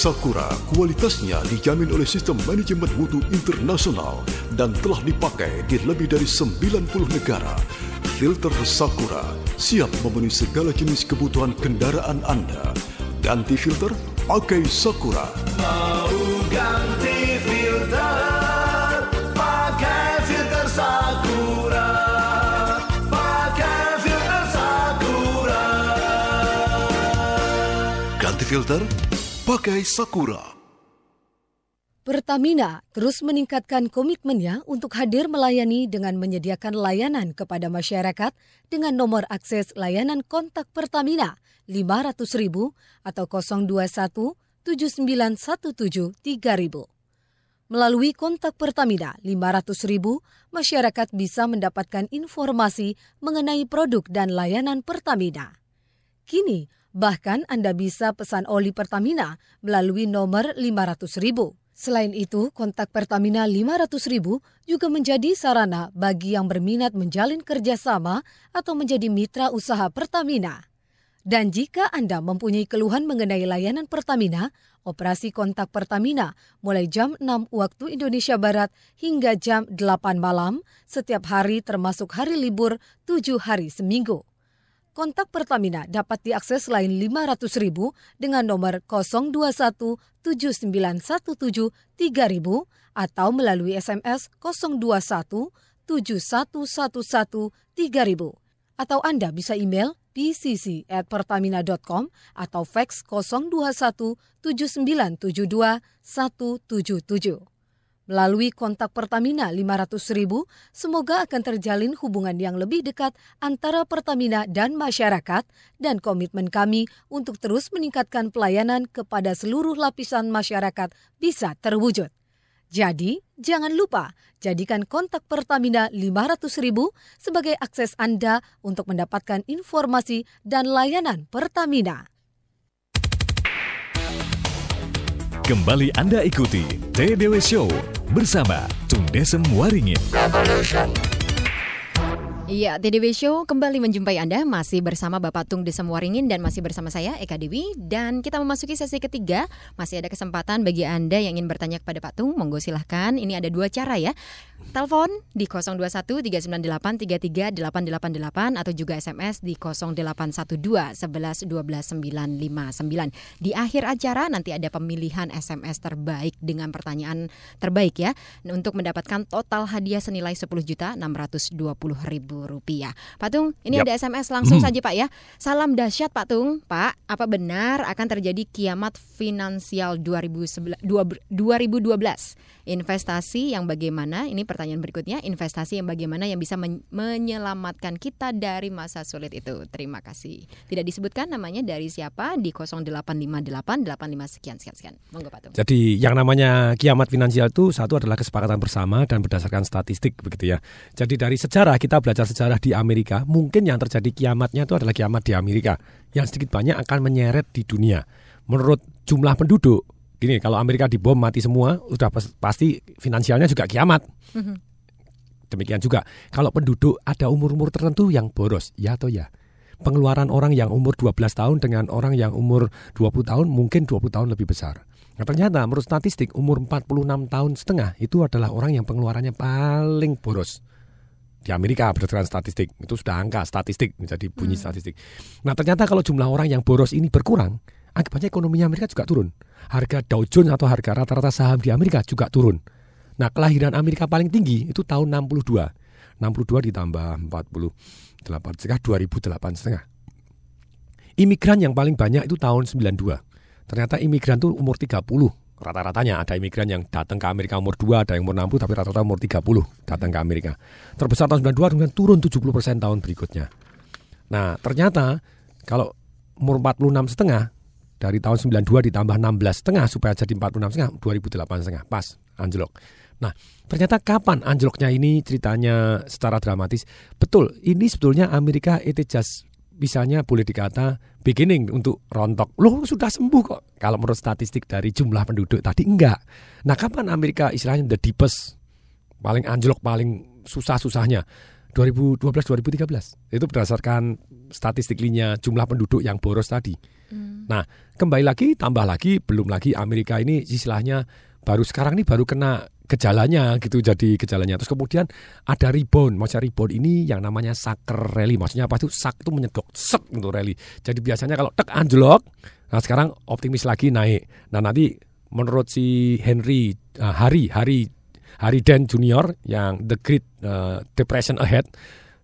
Sakura kualitasnya dijamin oleh Sistem Manajemen Mutu Internasional dan telah dipakai di lebih dari 90 negara. Filter Sakura siap memenuhi segala jenis kebutuhan kendaraan Anda. Ganti filter, pakai Sakura. Mau ganti filter pakai filter Sakura pakai filter Sakura Ganti filter, pakai Sakura. Pertamina terus meningkatkan komitmennya untuk hadir melayani dengan menyediakan layanan kepada masyarakat dengan nomor akses layanan kontak Pertamina 500.000 atau 021 7917 3000. Melalui kontak Pertamina 500.000, masyarakat bisa mendapatkan informasi mengenai produk dan layanan Pertamina. Kini, bahkan Anda bisa pesan oli Pertamina melalui nomor 500.000. Selain itu, kontak Pertamina 500.000 juga menjadi sarana bagi yang berminat menjalin kerjasama atau menjadi mitra usaha Pertamina. Dan jika Anda mempunyai keluhan mengenai layanan Pertamina, operasi kontak Pertamina mulai jam 6 waktu Indonesia Barat hingga jam 8 malam setiap hari termasuk hari libur 7 hari seminggu. Kontak Pertamina dapat diakses selain 500.000 dengan nomor 021 7917 3000 atau melalui SMS 021 7111 3000 atau Anda bisa email pcc at pertamina.com atau fax 021 7972 177. Melalui kontak Pertamina 500.000, semoga akan terjalin hubungan yang lebih dekat antara Pertamina dan masyarakat dan komitmen kami untuk terus meningkatkan pelayanan kepada seluruh lapisan masyarakat bisa terwujud. Jadi, jangan lupa jadikan kontak Pertamina 500.000 sebagai akses Anda untuk mendapatkan informasi dan layanan Pertamina. Kembali Anda ikuti TDW Show bersama Tung Desem Waringin. Iya, TDW Show kembali menjumpai Anda masih bersama Bapak Tung Desemwaringin dan masih bersama saya Eka Dewi dan kita memasuki sesi ketiga. Masih ada kesempatan bagi Anda yang ingin bertanya kepada Pak Tung, monggo silahkan. Ini ada dua cara ya. Telepon di 021 398 33888 atau juga SMS di 0812 11 12 959. Di akhir acara nanti ada pemilihan SMS terbaik dengan pertanyaan terbaik ya untuk mendapatkan total hadiah senilai 10 juta 620 ribu rupiah. Pak Tung, ini Yap. ada SMS langsung Hmm. saja Pak ya. Salam dahsyat Pak Tung. Pak, apa benar akan terjadi kiamat finansial 2011 dua- 2012? Investasi yang bagaimana? Ini pertanyaan berikutnya. Investasi yang bagaimana yang bisa men- menyelamatkan kita dari masa sulit itu? Terima kasih. Tidak disebutkan namanya dari siapa di 0858 85 sekian sekian sekian. Monggo Pak Tung. Jadi yang namanya kiamat finansial itu satu adalah kesepakatan bersama dan berdasarkan statistik begitu ya. Jadi dari sejarah kita belajar sejarah di Amerika, mungkin yang terjadi kiamatnya itu adalah kiamat di Amerika yang sedikit banyak akan menyeret di dunia. Menurut jumlah penduduk, gini kalau Amerika dibom mati semua, udah pas- pasti finansialnya juga kiamat. Demikian juga kalau penduduk ada umur-umur tertentu yang boros, ya atau ya. Pengeluaran orang yang umur 12 tahun dengan orang yang umur 20 tahun mungkin 20 tahun lebih besar. Nah, ternyata menurut statistik umur 46 tahun setengah itu adalah orang yang pengeluarannya paling boros. Di Amerika berdasarkan statistik, itu sudah angka statistik, jadi bunyi statistik. Nah ternyata kalau jumlah orang yang boros ini berkurang, akibatnya ekonominya Amerika juga turun. Harga Dow Jones atau harga rata-rata saham di Amerika juga turun. Nah kelahiran Amerika paling tinggi itu tahun 62. 62 ditambah 48 setengah 2008 setengah. Imigran yang paling banyak itu tahun 92. Ternyata imigran tuh umur 30 rata-ratanya ada imigran yang datang ke Amerika umur 2, ada yang umur 60 tapi rata-rata umur 30 datang ke Amerika. Terbesar tahun 92 kemudian turun 70% tahun berikutnya. Nah, ternyata kalau umur 46 setengah dari tahun 92 ditambah 16 setengah supaya jadi 46 setengah 2008 setengah pas anjlok. Nah, ternyata kapan anjloknya ini ceritanya secara dramatis? Betul, ini sebetulnya Amerika itu just misalnya boleh dikata beginning untuk rontok. Loh sudah sembuh kok. Kalau menurut statistik dari jumlah penduduk tadi enggak. Nah kapan Amerika istilahnya the deepest, paling anjlok, paling susah-susahnya? 2012-2013. Itu berdasarkan statistik linya jumlah penduduk yang boros tadi. Nah kembali lagi, tambah lagi, belum lagi Amerika ini istilahnya baru sekarang ini baru kena gejalanya gitu jadi gejalanya. Terus kemudian ada rebound. Maksudnya rebound ini yang namanya sucker rally. Maksudnya apa itu? Sak itu menyedok sek untuk rally. Jadi biasanya kalau tek anjlok nah sekarang optimis lagi naik. Nah nanti menurut si Henry uh, Hari Hari Hari Dan Junior yang The Great uh, Depression Ahead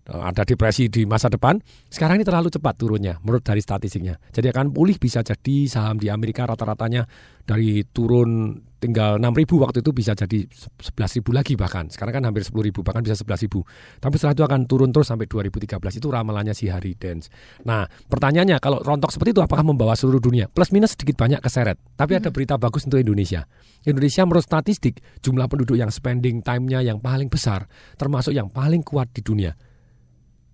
uh, ada depresi di masa depan sekarang ini terlalu cepat turunnya menurut dari statistiknya. Jadi akan pulih bisa jadi saham di Amerika rata-ratanya dari turun tinggal 6.000 waktu itu bisa jadi 11.000 lagi bahkan. Sekarang kan hampir 10.000 bahkan bisa 11.000. Tapi setelah itu akan turun terus sampai 2013 itu ramalannya si Harry Dance. Nah, pertanyaannya kalau rontok seperti itu apakah membawa seluruh dunia? Plus minus sedikit banyak keseret. Tapi ada berita bagus untuk Indonesia. Indonesia menurut statistik jumlah penduduk yang spending time-nya yang paling besar termasuk yang paling kuat di dunia.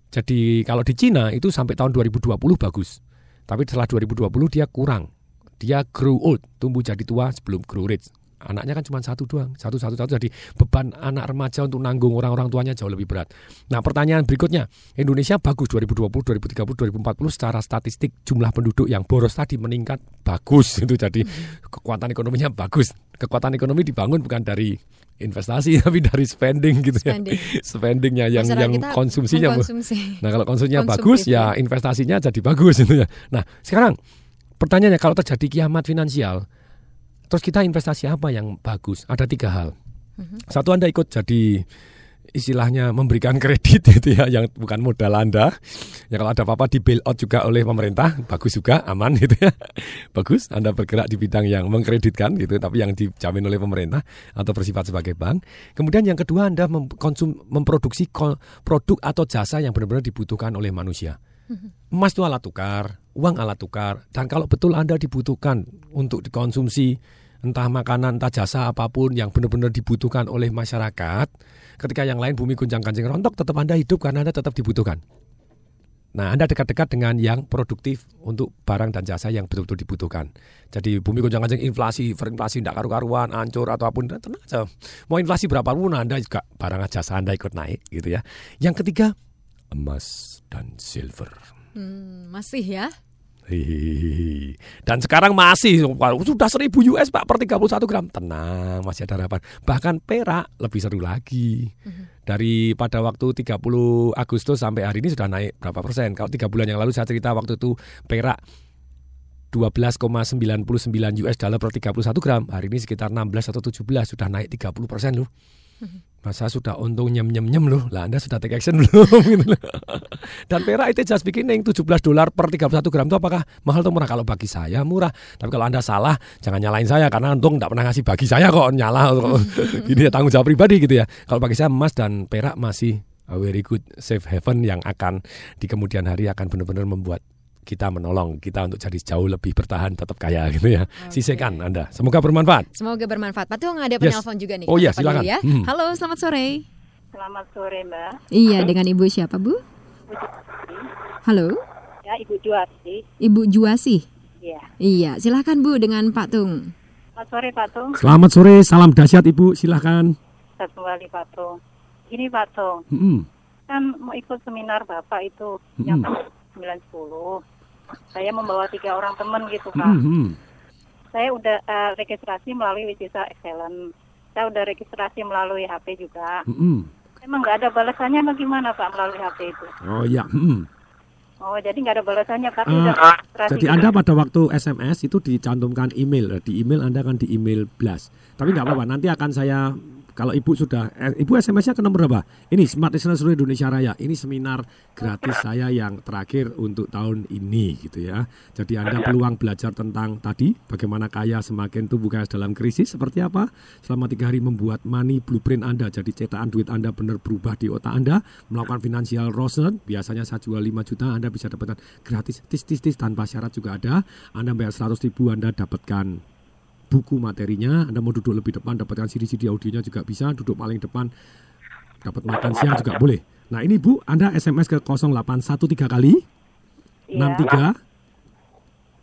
Jadi kalau di Cina itu sampai tahun 2020 bagus. Tapi setelah 2020 dia kurang dia grow old, tumbuh jadi tua sebelum grow rich. Anaknya kan cuma satu doang, satu satu satu. Jadi beban anak remaja untuk nanggung orang-orang tuanya jauh lebih berat. Nah pertanyaan berikutnya, Indonesia bagus 2020, 2030, 2040 secara statistik jumlah penduduk yang boros tadi meningkat bagus <laughs> itu. Jadi kekuatan ekonominya bagus. Kekuatan ekonomi dibangun bukan dari investasi <laughs> tapi dari spending gitu Spending. ya. Spendingnya yang Masyarakat yang konsumsinya. mengkonsumsi. Nah kalau konsumsinya Konsumtif, bagus ya investasinya jadi bagus gitu ya. Nah sekarang pertanyaannya kalau terjadi kiamat finansial, terus kita investasi apa yang bagus? Ada tiga hal. Satu Anda ikut jadi istilahnya memberikan kredit <laughs> itu ya yang bukan modal Anda. Ya kalau ada apa-apa di bail out juga oleh pemerintah, bagus juga, aman <laughs> gitu ya. Bagus Anda bergerak di bidang yang mengkreditkan gitu tapi yang dijamin oleh pemerintah atau bersifat sebagai bank. Kemudian yang kedua Anda mengkonsum memproduksi produk atau jasa yang benar-benar dibutuhkan oleh manusia. Emas itu alat tukar, uang alat tukar, dan kalau betul Anda dibutuhkan untuk dikonsumsi, entah makanan, entah jasa apa pun yang benar-benar dibutuhkan oleh masyarakat, ketika yang lain bumi gunjang ganjing rontok, tetap Anda hidup karena Anda tetap dibutuhkan. Nah, Anda dekat-dekat dengan yang produktif untuk barang dan jasa yang betul-betul dibutuhkan. Jadi bumi gonjang ganjing inflasi, inflasi tidak karu-karuan, hancur atau apa pun, tenang aja. Mau inflasi berapa pun Anda juga barang jasa Anda ikut naik gitu ya. Yang ketiga, emas dan silver. Hmm, masih ya? Hihihi. Dan sekarang masih sudah 1000 US Pak per 31 gram. Tenang, masih ada harapan. Bahkan perak lebih seru lagi. Dari pada waktu 30 Agustus sampai hari ini sudah naik berapa persen? Kalau tiga bulan yang lalu saya cerita waktu itu perak 12,99 US dollar per 31 gram. Hari ini sekitar 16 atau 17 sudah naik 30 persen loh. Masa sudah untung nyem nyem nyem loh. Lah Anda sudah take action belum? <laughs> Gitu loh. Dan perak itu just beginning 17 dolar per 31 gram itu apakah mahal atau murah? Kalau bagi saya murah. Tapi kalau Anda salah jangan nyalain saya karena untung tidak pernah ngasih bagi saya kok nyala. <laughs> Ini ya tanggung jawab pribadi gitu ya. Kalau bagi saya emas dan perak masih a very good safe haven yang akan di kemudian hari akan benar-benar membuat kita menolong kita untuk jadi jauh lebih bertahan tetap kaya <laughs> gitu ya. Sisihkan Anda. Semoga bermanfaat. Semoga bermanfaat. Pak Tung ada Yes. penelpon juga nih. Oh iya, silakan. Ya. Hmm. Halo, selamat sore. Selamat sore Mbak. Iya, dengan Ibu siapa, Bu? Halo, Ya Ibu Juarti. Ibu Juasi. Iya. Iya, silakan Bu dengan Pak Tung. Selamat sore Pak Tung. Selamat sore, salam dahsyat Ibu, silahkan. Saya kembali Pak Tung. Ini Pak Tung, Mm-mm. kan mau ikut seminar Bapak itu Mm-mm. yang 910. Saya membawa tiga orang teman gitu Pak. Mm-mm. Saya udah eh, registrasi melalui Wisisa Excellent. Saya udah registrasi melalui HP juga. Mm-mm. Emang nggak ada balasannya bagaimana Pak melalui HP itu? Oh iya. mm. Oh jadi nggak ada balasannya tapi udah registrasi. jadi Anda pada waktu SMS itu dicantumkan email. Di email Anda kan di email blast. Tapi nggak apa-apa, nanti akan saya kalau Ibu sudah eh, Ibu SMS-nya ke nomor berapa? Ini Smart Listener seluruh Indonesia Raya. Ini seminar gratis saya yang terakhir untuk tahun ini gitu ya. Jadi Anda peluang belajar tentang tadi bagaimana kaya semakin tumbuh kaya dalam krisis seperti apa? Selama tiga hari membuat money blueprint Anda. Jadi cetakan duit Anda benar berubah di otak Anda. Melakukan financial rosen. Biasanya saya jual 5 juta Anda bisa dapatkan gratis tis tis tis tanpa syarat juga ada. Anda bayar 100 ribu Anda dapatkan buku materinya, Anda mau duduk lebih depan dapatkan CD-CD audionya juga bisa, duduk paling depan dapat makan siang juga boleh. Nah ini Bu, Anda SMS ke 0813 kali Iya. 63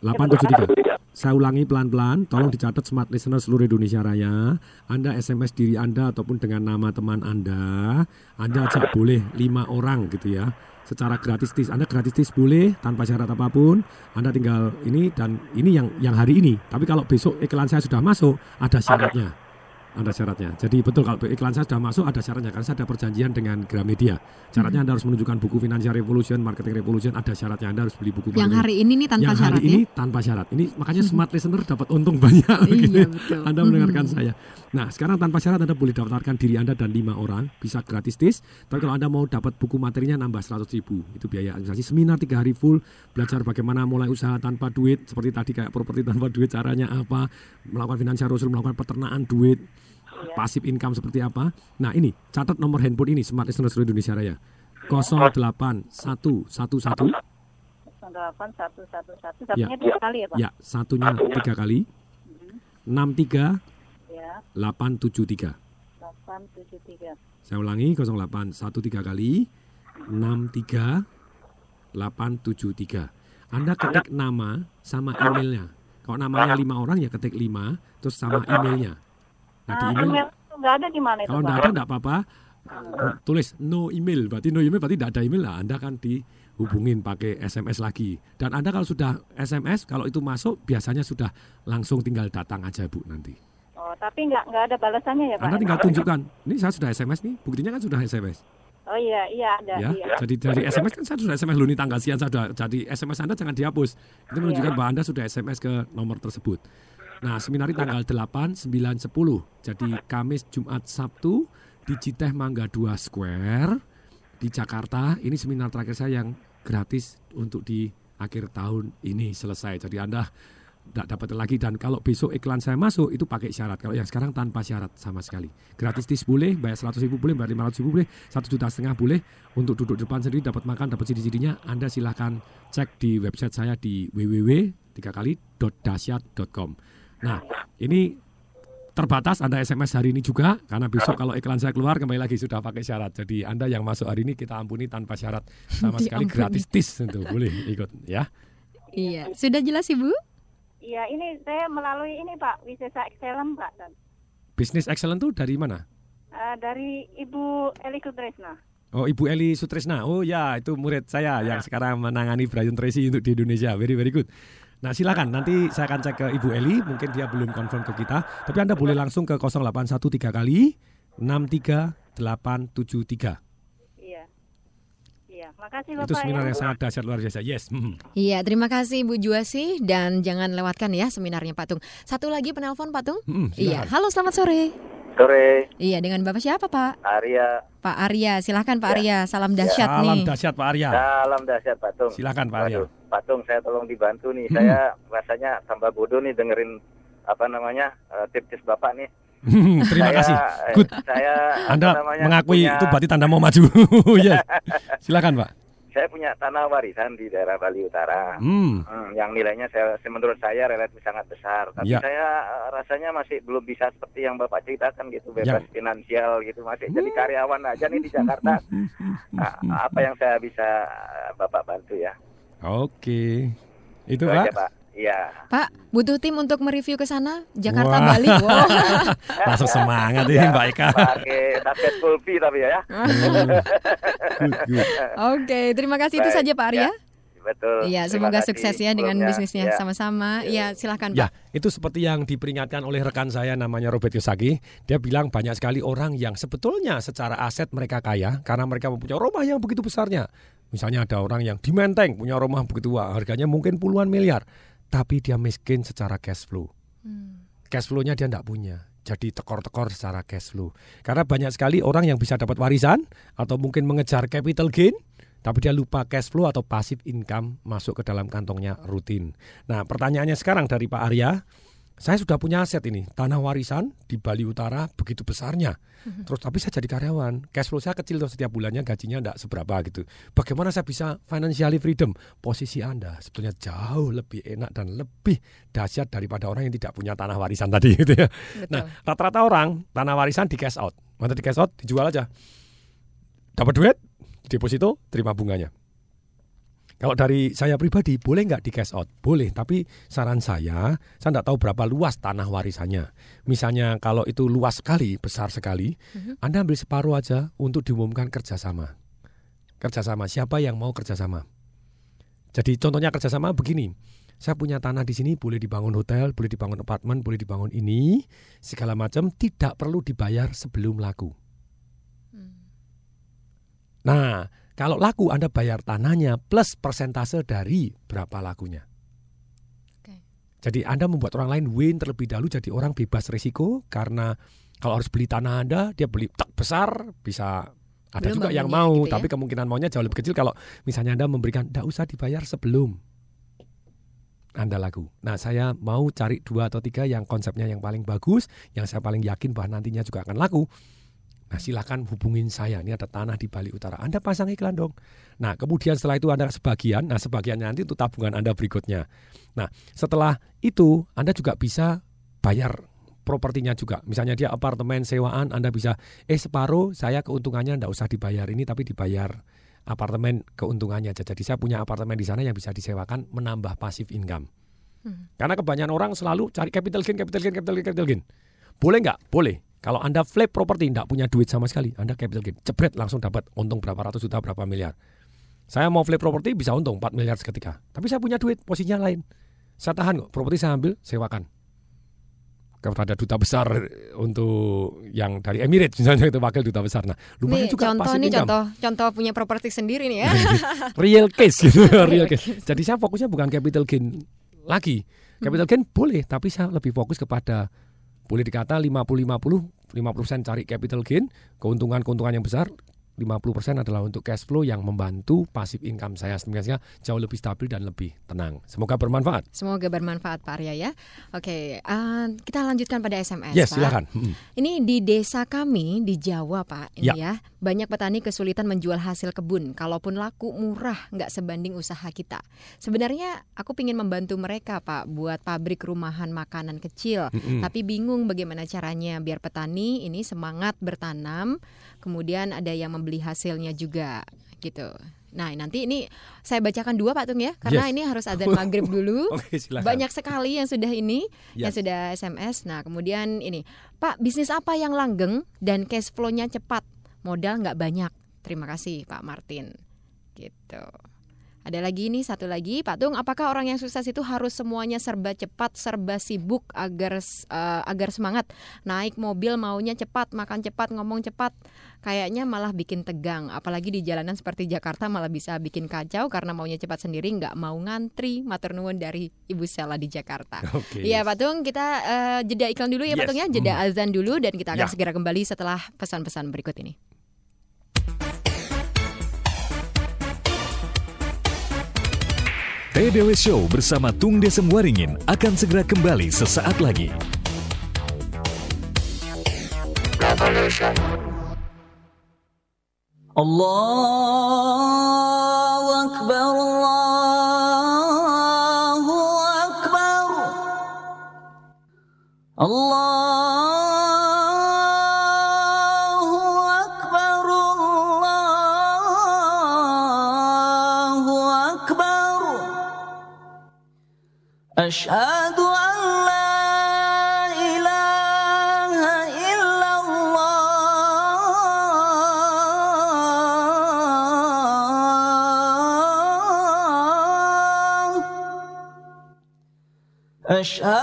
873. Saya ulangi pelan-pelan, tolong dicatat smart listener seluruh Indonesia Raya. Anda SMS diri Anda ataupun dengan nama teman Anda. Anda ajak boleh lima orang gitu ya. Secara gratis tis, Anda gratis tis boleh tanpa syarat apa pun. Anda tinggal ini dan ini yang yang hari ini. Tapi kalau besok iklan saya sudah masuk, ada syaratnya. Ada syaratnya. Jadi betul kalau iklan saya sudah masuk ada syaratnya karena saya ada perjanjian dengan Gramedia. Syaratnya Anda harus menunjukkan buku Financial Revolution, Marketing Revolution, ada syaratnya Anda harus beli buku Yang hari ini nih tanpa Yang syarat hari ya? ini tanpa syarat. Ini makanya smart listener dapat untung banyak. gitu Iya, ya. betul. Anda mendengarkan Mhm. saya. Nah, sekarang tanpa syarat Anda boleh daftarkan diri Anda dan lima orang, bisa gratis tis. Tapi kalau Anda mau dapat buku materinya nambah 100 ribu, itu biaya administrasi. Seminar tiga hari full, belajar bagaimana mulai usaha tanpa duit, seperti tadi kayak properti tanpa duit, caranya apa, melakukan financial rasul, melakukan peternakan duit, pasif income seperti apa. Nah ini, catat nomor handphone ini, Smart Listener seluruh Indonesia Raya. 08111 08111 Ya. satunya dua kali ya Pak? Ya, satunya tiga kali. 63 Ya, 873. 873. Saya ulangi 0813 kali 63 873. Anda ketik nama sama emailnya. Kalau namanya lima orang ya ketik lima, terus sama emailnya. Nah di Ah, email email nggak ada di mana itu kalau tidak ada tidak apa-apa. Tulis no email, berarti no email berarti tidak ada email lah. Anda kan dihubungin pakai SMS lagi. Dan Anda kalau sudah SMS, kalau itu masuk biasanya sudah langsung tinggal datang aja Bu nanti. Oh, tapi nggak nggak ada balasannya ya Pak? Anda tinggal tunjukkan. Ini saya sudah SMS nih, buktinya kan sudah SMS. Oh iya, iya ada. ya. Iya. Jadi dari SMS kan saya sudah SMS lu nih tanggal sekian saya sudah jadi SMS Anda jangan dihapus. Itu menunjukkan Iya. bahwa Anda sudah SMS ke nomor tersebut. Nah, seminar tanggal 8, 9, 10. Jadi Kamis, Jumat, Sabtu di Citeh Mangga 2 Square di Jakarta. Ini seminar terakhir saya yang gratis untuk di akhir tahun ini selesai. Jadi Anda tidak dapat lagi dan kalau besok iklan saya masuk itu pakai syarat. Kalau yang sekarang tanpa syarat sama sekali. Gratis tis boleh, bayar 100 ribu boleh, bayar 500 ribu boleh, satu juta setengah boleh. Untuk duduk depan sendiri dapat makan, dapat CD-CD-nya, Anda silahkan cek di website saya di www tiga kali .dasyat.com. Nah, ini terbatas Anda SMS hari ini juga karena besok kalau iklan saya keluar kembali lagi sudah pakai syarat. Jadi Anda yang masuk hari ini kita ampuni tanpa syarat sama <laughs> sekali gratis tis untuk boleh ikut ya. Iya, sudah jelas Ibu? Iya, ini saya melalui ini Pak, Wisesa Excellent Pak. Bisnis excellent tuh dari mana? Eh, dari Ibu Eli Kudresna. Oh, Ibu Eli Sutrisna. Oh ya, itu murid saya yang sekarang menangani Brian Tracy untuk di Indonesia. Very very good. Nah, silakan nanti saya akan cek ke Ibu Eli, mungkin dia belum confirm ke kita, tapi Anda boleh langsung ke 0813 kali 63873. Makasih Itu Bapak seminar ya. yang sangat dahsyat luar biasa. Yes. mhm. Iya, terima kasih Bu Juasi dan jangan lewatkan ya seminarnya Pak Tung. Satu lagi penelpon Pak Tung. Mm, iya, halo selamat sore. Sore, Iya, dengan Bapak siapa Pak? Arya. Pak Arya, silahkan Pak Arya. Salam dahsyat Salam nih. dahsyat Pak Arya. Salam dahsyat Pak Tung. Silakan Pak Arya. Waduh, Pak Tung, saya tolong dibantu nih. Hmm. Saya rasanya tambah bodoh nih dengerin apa namanya eh, tips-tips Bapak nih. Terima Saya, kasih. eh, Good. Saya Anda namanya, mengakui punya- itu berarti tanda mau maju. <laughs> <laughs> yes. Silakan Pak. Saya punya tanah warisan di daerah Bali Utara. Hmm. Hmm, yang nilainya saya menurut saya relatif sangat besar. Tapi Ya. saya eh, rasanya masih belum bisa seperti yang Bapak ceritakan gitu, bebas Ya. finansial gitu. Masih jadi karyawan aja nih di Jakarta. <laughs> Nah, apa yang saya bisa eh, Bapak bantu ya? Oke. Itu Itu Pak. aja, Pak. Iya. Pak, butuh tim untuk mereview ke sana Jakarta Wah. Bali. Wow. <laughs> Langsung semangat Ya, ini Mbak Eka. Pakai target full fee tapi ya. Good. <laughs> Oke, terima kasih itu Baik, saja Pak Arya. ya. Betul. Iya, semoga kasih sukses ya dengan bisnisnya Ya. sama-sama. Iya, silakan Pak. Ya, itu seperti yang diperingatkan oleh rekan saya namanya Robert Kiyosaki. Dia bilang banyak sekali orang yang sebetulnya secara aset mereka kaya karena mereka mempunyai rumah yang begitu besarnya. Misalnya ada orang yang di Menteng punya rumah begitu wah, harganya mungkin puluhan miliar, tapi dia miskin secara cash flow. Cash flow-nya dia tidak punya. Jadi tekor-tekor secara cash flow. Karena banyak sekali orang yang bisa dapat warisan atau mungkin mengejar capital gain, tapi dia lupa cash flow atau passive income masuk ke dalam kantongnya rutin. Nah, pertanyaannya sekarang dari Pak Arya, saya sudah punya aset ini, tanah warisan di Bali Utara begitu besarnya. Terus tapi saya jadi karyawan, cash flow saya kecil tuh setiap bulannya gajinya tidak seberapa gitu. Bagaimana saya bisa financially freedom? Posisi Anda sebetulnya jauh lebih enak dan lebih dahsyat daripada orang yang tidak punya tanah warisan tadi <laughs> gitu ya. Nah, rata-rata orang tanah warisan di cash out. Mata di cash out dijual aja. Dapat duit, deposito, terima bunganya. Kalau dari saya pribadi, boleh nggak di cash out? Boleh, tapi saran saya, saya nggak tahu berapa luas tanah warisannya. Misalnya kalau itu luas sekali, besar sekali, Anda ambil separuh aja untuk diumumkan kerjasama. Kerjasama, siapa yang mau kerjasama? Jadi contohnya kerjasama begini, saya punya tanah di sini, boleh dibangun hotel, boleh dibangun apartemen, boleh dibangun ini, segala macam, tidak perlu dibayar sebelum laku. Nah, kalau laku Anda bayar tanahnya plus persentase dari berapa lakunya. Jadi Anda membuat orang lain win terlebih dahulu jadi orang bebas risiko karena kalau harus beli tanah Anda, dia beli tak besar bisa ada Belum juga yang mau, gitu ya. tapi kemungkinan maunya jauh lebih kecil kalau misalnya Anda memberikan tidak usah dibayar sebelum Anda laku. Nah, saya mau cari dua atau tiga yang konsepnya yang paling bagus, yang saya paling yakin bahwa nantinya juga akan laku. Nah, silakan hubungin saya. Ini ada tanah di Bali Utara. Anda pasang iklan dong. Nah, kemudian setelah itu Anda sebagian, nah sebagiannya nanti untuk tabungan Anda berikutnya. Nah, setelah itu Anda juga bisa bayar propertinya juga. Misalnya dia apartemen sewaan, Anda bisa eh separuh saya keuntungannya enggak usah dibayar ini tapi dibayar apartemen keuntungannya aja. Jadi saya punya apartemen di sana yang bisa disewakan menambah pasif income. Karena kebanyakan orang selalu cari capital gain, capital gain, capital gain, capital gain. Boleh nggak? Boleh. Kalau Anda flip properti nggak punya duit sama sekali, Anda capital gain, jebret langsung dapat untung berapa ratus juta, berapa miliar. Saya mau flip properti bisa untung 4 miliar seketika. Tapi saya punya duit, posisinya lain. Saya tahan kok, properti saya ambil, sewakan. Kepada duta besar untuk yang dari Emirates misalnya itu wakil duta besar. Nah, lumayan Nih, juga contoh nih income. contoh contoh punya properti sendiri nih ya. <laughs> real case gitu, real Real case. Jadi saya fokusnya bukan capital gain lagi. Capital gain boleh, tapi saya lebih fokus kepada boleh dikata 50-50, 50% cari capital gain, keuntungan-keuntungan yang besar, 50% adalah untuk cash flow yang membantu pasif income saya sehingga jauh lebih stabil dan lebih tenang. Semoga bermanfaat. Semoga bermanfaat Pak Arya ya. Oke, eh, kita lanjutkan pada SMS. Yes, Pak. silakan. Mm. Ini di desa kami di Jawa Pak, ini Ya. ya banyak petani kesulitan menjual hasil kebun. Kalaupun laku murah, nggak sebanding usaha kita. Sebenarnya aku ingin membantu mereka Pak buat pabrik rumahan makanan kecil, Mm-mm. tapi bingung bagaimana caranya biar petani ini semangat bertanam, kemudian ada yang membeli hasilnya juga gitu. Nah nanti ini saya bacakan dua Pak Tung ya, karena Yes. ini harus <laughs> adzan maghrib dulu. <laughs> Silakan. Banyak sekali yang sudah ini, yang Yes. sudah SMS. Nah kemudian ini, Pak bisnis apa yang langgeng dan cash flow-nya cepat, modal nggak banyak, Terima kasih Pak Martin. Gitu. Ada lagi nih satu lagi Pak Tung, apakah orang yang sukses itu harus semuanya serba cepat, serba sibuk agar uh, agar semangat? Naik mobil maunya cepat, makan cepat, ngomong cepat. Kayaknya malah bikin tegang, apalagi di jalanan seperti Jakarta malah bisa bikin kacau karena maunya cepat sendiri, nggak mau ngantri. Matur nuwun dari Ibu Sela di Jakarta. <laughs> Iya Pak Tung, kita uh, jeda iklan dulu ya Pak Yes. Tung ya, jeda Hmm. azan dulu dan kita akan Ya. segera kembali setelah pesan-pesan berikut ini. TDW Show bersama Tung Desem Waringin akan segera kembali sesaat lagi. Revolution. Allahu Akbar, Allahu Akbar. Allah أشهد أن لا إله إلا الله أشهد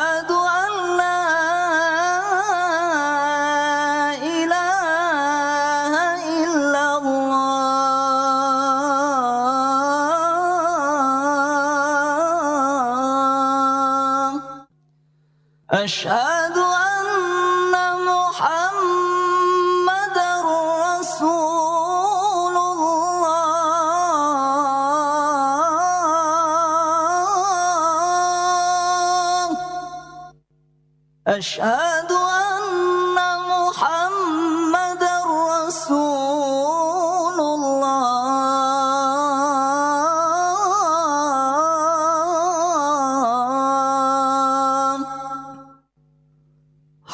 أشهد أن محمد رسول الله. أشهد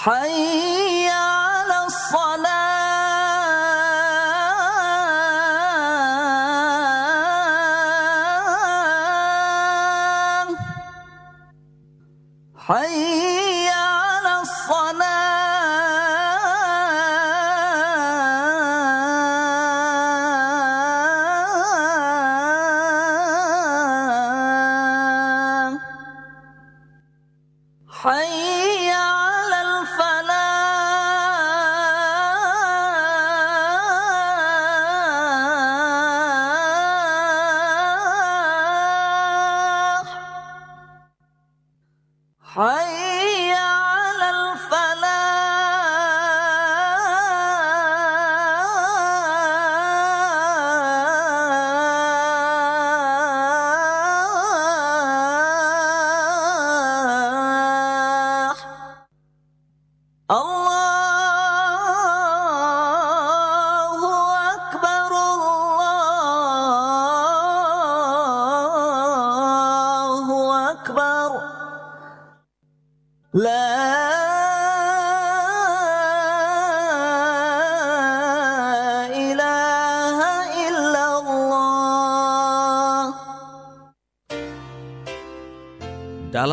传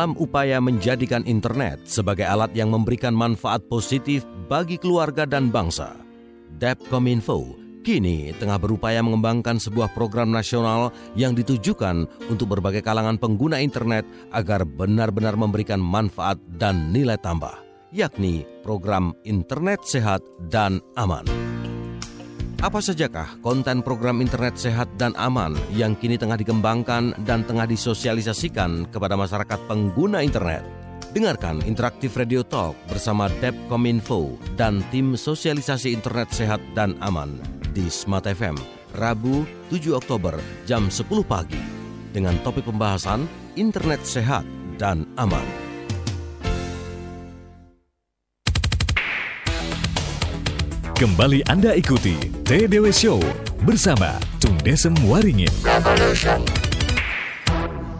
Dalam upaya menjadikan internet sebagai alat yang memberikan manfaat positif bagi keluarga dan bangsa, Depkominfo kini tengah berupaya mengembangkan sebuah program nasional yang ditujukan untuk berbagai kalangan pengguna internet agar benar-benar memberikan manfaat dan nilai tambah, yakni program Internet Sehat dan Aman. Apa sajakah konten program internet sehat dan aman yang kini tengah dikembangkan dan tengah disosialisasikan kepada masyarakat pengguna internet? Dengarkan Interaktif Radio Talk bersama Depkominfo dan tim sosialisasi internet sehat dan aman di Smart FM, Rabu 7 Oktober jam 10 pagi dengan topik pembahasan internet sehat dan aman. Kembali Anda ikuti TDW Show bersama Tung Desem Waringin.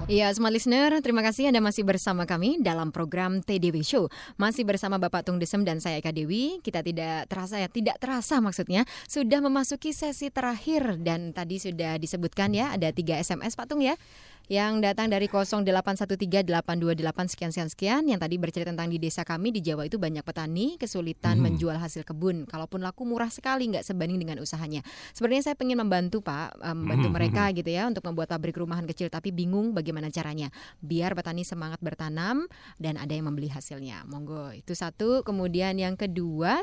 Iya, semua listener, terima kasih Anda masih bersama kami dalam program TDW Show. Masih bersama Bapak Tung Desem dan saya Eka Dewi. Kita tidak terasa ya, tidak terasa maksudnya sudah memasuki sesi terakhir dan tadi sudah disebutkan ya ada tiga SMS Pak Tung ya yang datang dari 08138228 sekian sekian sekian. Yang tadi bercerita tentang di desa kami di Jawa itu banyak petani kesulitan Hmm. menjual hasil kebun. Kalaupun laku murah sekali nggak sebanding dengan usahanya. Sebenarnya saya pengen membantu Pak eh, membantu Hmm, mereka hmm, gitu ya untuk membuat pabrik rumahan kecil. Tapi bingung bagaimana caranya biar petani semangat bertanam dan ada yang membeli hasilnya. Monggo itu satu. Kemudian yang kedua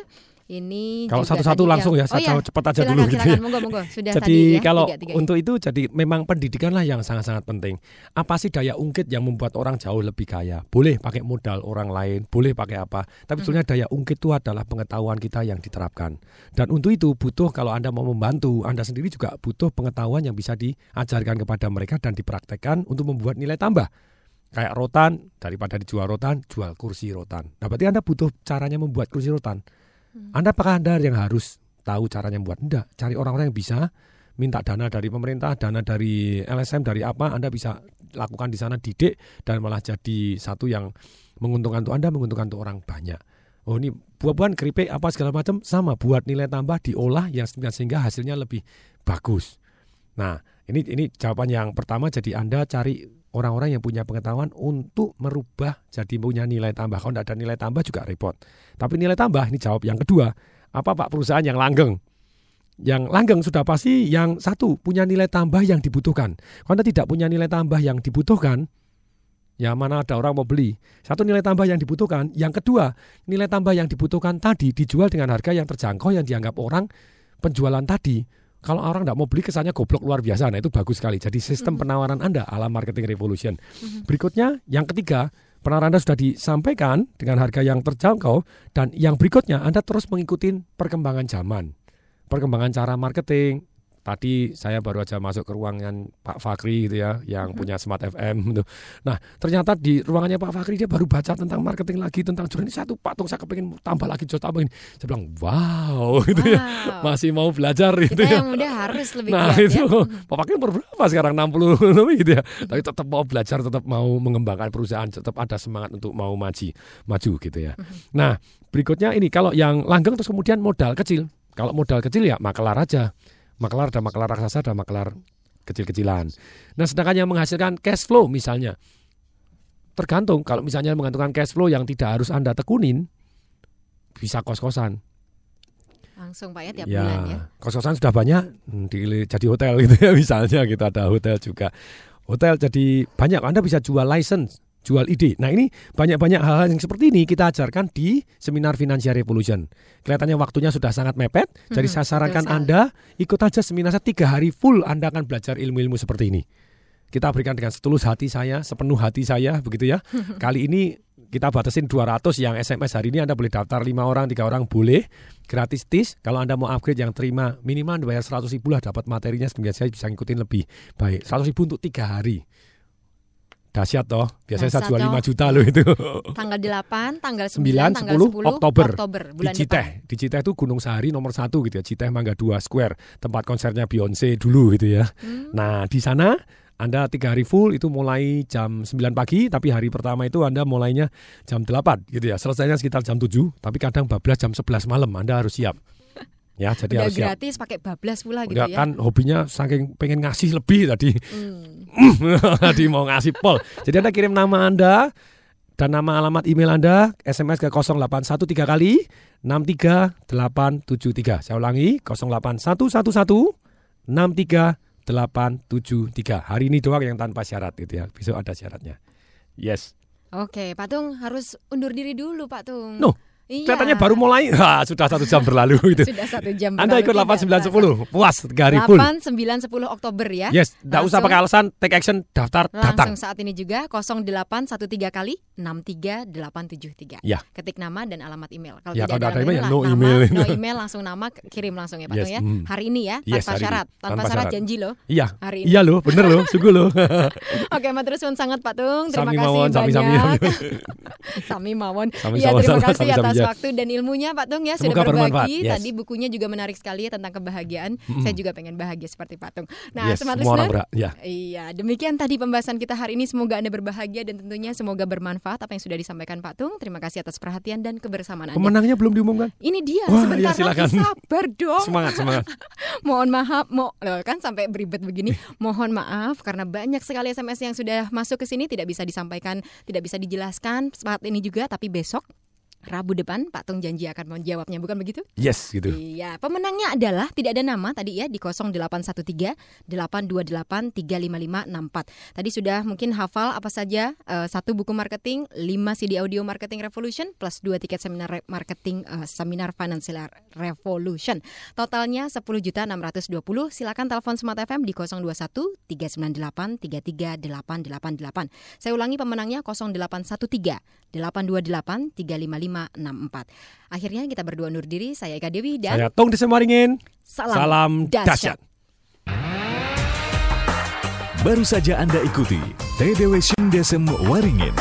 ini Kalau satu-satu langsung ya, yang- saya oh jawab cepat aja silakan, dulu gitu silakan. ya. monggo monggo sudah jadi tadi ya kalau tiga-tiganya. untuk itu jadi memang pendidikan lah yang sangat-sangat penting. Apa sih daya ungkit yang membuat orang jauh lebih kaya? Boleh pakai modal orang lain, boleh pakai apa. Tapi sebetulnya daya ungkit itu adalah pengetahuan kita yang diterapkan. Dan untuk itu butuh kalau Anda mau membantu, Anda sendiri juga butuh pengetahuan yang bisa diajarkan kepada mereka dan dipraktekkan untuk membuat nilai tambah. Kayak rotan, daripada dijual rotan, jual kursi rotan. Nah berarti Anda butuh caranya membuat kursi rotan. Anda apakah Anda yang harus tahu caranya membuat? Enggak, cari orang-orang yang bisa minta dana dari pemerintah, dana dari LSM, dari apa, Anda bisa lakukan di sana didik dan malah jadi satu yang menguntungkan untuk Anda, menguntungkan untuk orang banyak. Oh ini buah-buahan, keripik, apa segala macam sama buat nilai tambah diolah yang sehingga hasilnya lebih bagus. Nah ini ini jawaban yang pertama jadi Anda cari orang-orang yang punya pengetahuan untuk merubah jadi punya nilai tambah. Kalau tidak ada nilai tambah juga repot. Tapi nilai tambah ini jawab yang kedua. Apa Pak perusahaan yang langgeng? Yang langgeng sudah pasti yang satu punya nilai tambah yang dibutuhkan. Kalau Anda tidak punya nilai tambah yang dibutuhkan, ya mana ada orang mau beli. Satu nilai tambah yang dibutuhkan. Yang kedua, nilai tambah yang dibutuhkan tadi dijual dengan harga yang terjangkau yang dianggap orang penjualan tadi. Kalau orang tidak mau beli kesannya goblok luar biasa. Nah itu bagus sekali. Jadi sistem penawaran Anda ala marketing revolution. Berikutnya yang ketiga, penawaran Anda sudah disampaikan dengan harga yang terjangkau dan yang berikutnya Anda terus mengikuti perkembangan zaman. Perkembangan cara marketing. Tadi saya baru aja masuk ke ruangan Pak Fakri gitu ya, yang punya Smart FM gitu. Nah, ternyata di ruangannya Pak Fakri dia baru baca tentang marketing lagi, tentang ini satu patung saya kepengen tambah lagi, jual tambah ini. Saya bilang, wow, <laughs> gitu ya. Wow. Masih mau belajar gitu Kita ya. yang muda harus lebih Nah giat itu ya. Pak Fakir umur berapa sekarang 60 lebih gitu ya. Tapi tetap mau belajar, tetap mau mengembangkan perusahaan, tetap ada semangat untuk mau maju, maju gitu ya. Nah berikutnya ini kalau yang langgeng terus kemudian modal kecil. Kalau modal kecil ya makelar aja. Makelar ada makelar raksasa, ada makelar kecil-kecilan. Nah sedangkan yang menghasilkan cash flow misalnya. Tergantung kalau misalnya menggantungkan cash flow yang tidak harus Anda tekunin bisa kos-kosan. Langsung Pak ya tiap ya, bulan ya. kos-kosan sudah banyak hmm, di, jadi hotel gitu ya <laughs> misalnya gitu ada hotel juga. Hotel jadi banyak Anda bisa jual license, jual ide. Nah, ini banyak-banyak hal-hal yang seperti ini kita ajarkan di seminar Financial Revolution. Kelihatannya waktunya sudah sangat mepet, jadi Mhm, saya sarankan. Anda ikut aja seminar saya tiga hari full Anda akan belajar ilmu-ilmu seperti ini. Kita berikan dengan setulus hati saya, sepenuh hati saya begitu ya. <laughs> Kali ini kita batasin 200 yang SMS hari ini Anda boleh daftar 5 orang, tiga orang boleh gratis tis. Kalau Anda mau upgrade yang terima minimal bayar 100 ribu lah dapat materinya sehingga saya bisa ngikutin lebih baik. 100 ribu untuk tiga hari. Dahsyat toh. Biasanya saya Dahsyat jual 5 toh. juta loh itu. <laughs> Tanggal 8, tanggal 9, 9, tanggal 10, 10 Oktober, di bulan Citeh. depan. Di Citeh itu Gunung Sahari nomor satu gitu ya. Citeh Mangga 2 Square. Tempat konsernya Beyonce dulu gitu ya. Hmm. Nah di sana anda tiga hari full itu mulai jam 9 pagi. Tapi hari pertama itu Anda mulainya jam 8 gitu ya. Selesainya sekitar jam 7. Tapi kadang bablas jam 11 malam. Anda harus siap. Ya jadi Udah harus gratis pakai bablas pula gitu ya. kan hobinya saking pengen ngasih lebih tadi. Hmm. <laughs> tadi mau ngasih pol. Jadi Anda kirim nama Anda dan nama alamat email Anda SMS ke 0813 kali 63873. Saya ulangi 08111 63873. Hari ini doang yang tanpa syarat gitu ya. Besok ada syaratnya. Yes. Oke, Pak Tung harus undur diri dulu Pak Tung. No, Iya. Kelihatannya baru mulai. Wah, <laughs> sudah satu jam berlalu <laughs> gitu. Sudah satu jam Anda ikut berlalu, 8 9 10. Puas 3 hari full. 8, 9, 10 Oktober ya. Yes, tidak usah Langsung- pakai alasan, take action, daftar, datang. Langsung saat ini juga 0813 kali 63873. Ya. Ketik nama dan alamat email. Kalau Ya, tidak kalau ada email ya no nama, email. no email langsung nama kirim langsung ya Pak Yes, ya. mm. Hari ini ya, Yes, tanpa ini. syarat, tanpa, Tanpa syarat syarat. janji loh. Iya. Hari ini. Iya loh, bener loh, sungguh loh. <laughs> Oke, matur suwun sangat Pak Tung. Terima Sami kasih mawon, banyak. sami-sami. Sami mawon. Sami Iya, mawon, terima sami- kasih atas ya. Ya. waktu dan ilmunya Pak Tung ya sudah Semoga berbagi. yes. Tadi bukunya juga menarik sekali ya tentang kebahagiaan. Mm-mm. Saya juga pengen bahagia seperti Pak Tung. Nah, Yes, semua orang listener, ya. Iya, demikian tadi pembahasan kita hari ini. Semoga Anda berbahagia dan tentunya semoga bermanfaat apa yang sudah disampaikan Pak Tung. Terima kasih atas perhatian dan kebersamaan Anda. Pemenangnya belum diumumkan. Ini dia, Wah, sebentar ya, silakan. lagi sabar dong. Semangat, semangat. <laughs> Mohon maaf, mo loh, kan sampai beribet begini. Mohon maaf karena banyak sekali SMS yang sudah masuk ke sini tidak bisa disampaikan, tidak bisa dijelaskan saat ini juga tapi besok Rabu depan Pak Tung janji akan menjawabnya, bukan begitu? Yes, gitu. Iya, pemenangnya adalah tidak ada nama tadi ya di 0813 828 35564. Tadi sudah mungkin hafal apa saja eh, satu buku marketing, 5 CD audio marketing revolution plus dua tiket seminar marketing eh, seminar financial revolution. Totalnya 10 juta 620. Silakan telepon Smart FM di 021 398 33888. Saya ulangi pemenangnya 0813 828 35564. Akhirnya kita berdua undur diri. Saya Eka Dewi dan Saya Tung Desemaringin. Salam Salam dahsyat. Baru saja Anda ikuti TDW Shindesem Waringin.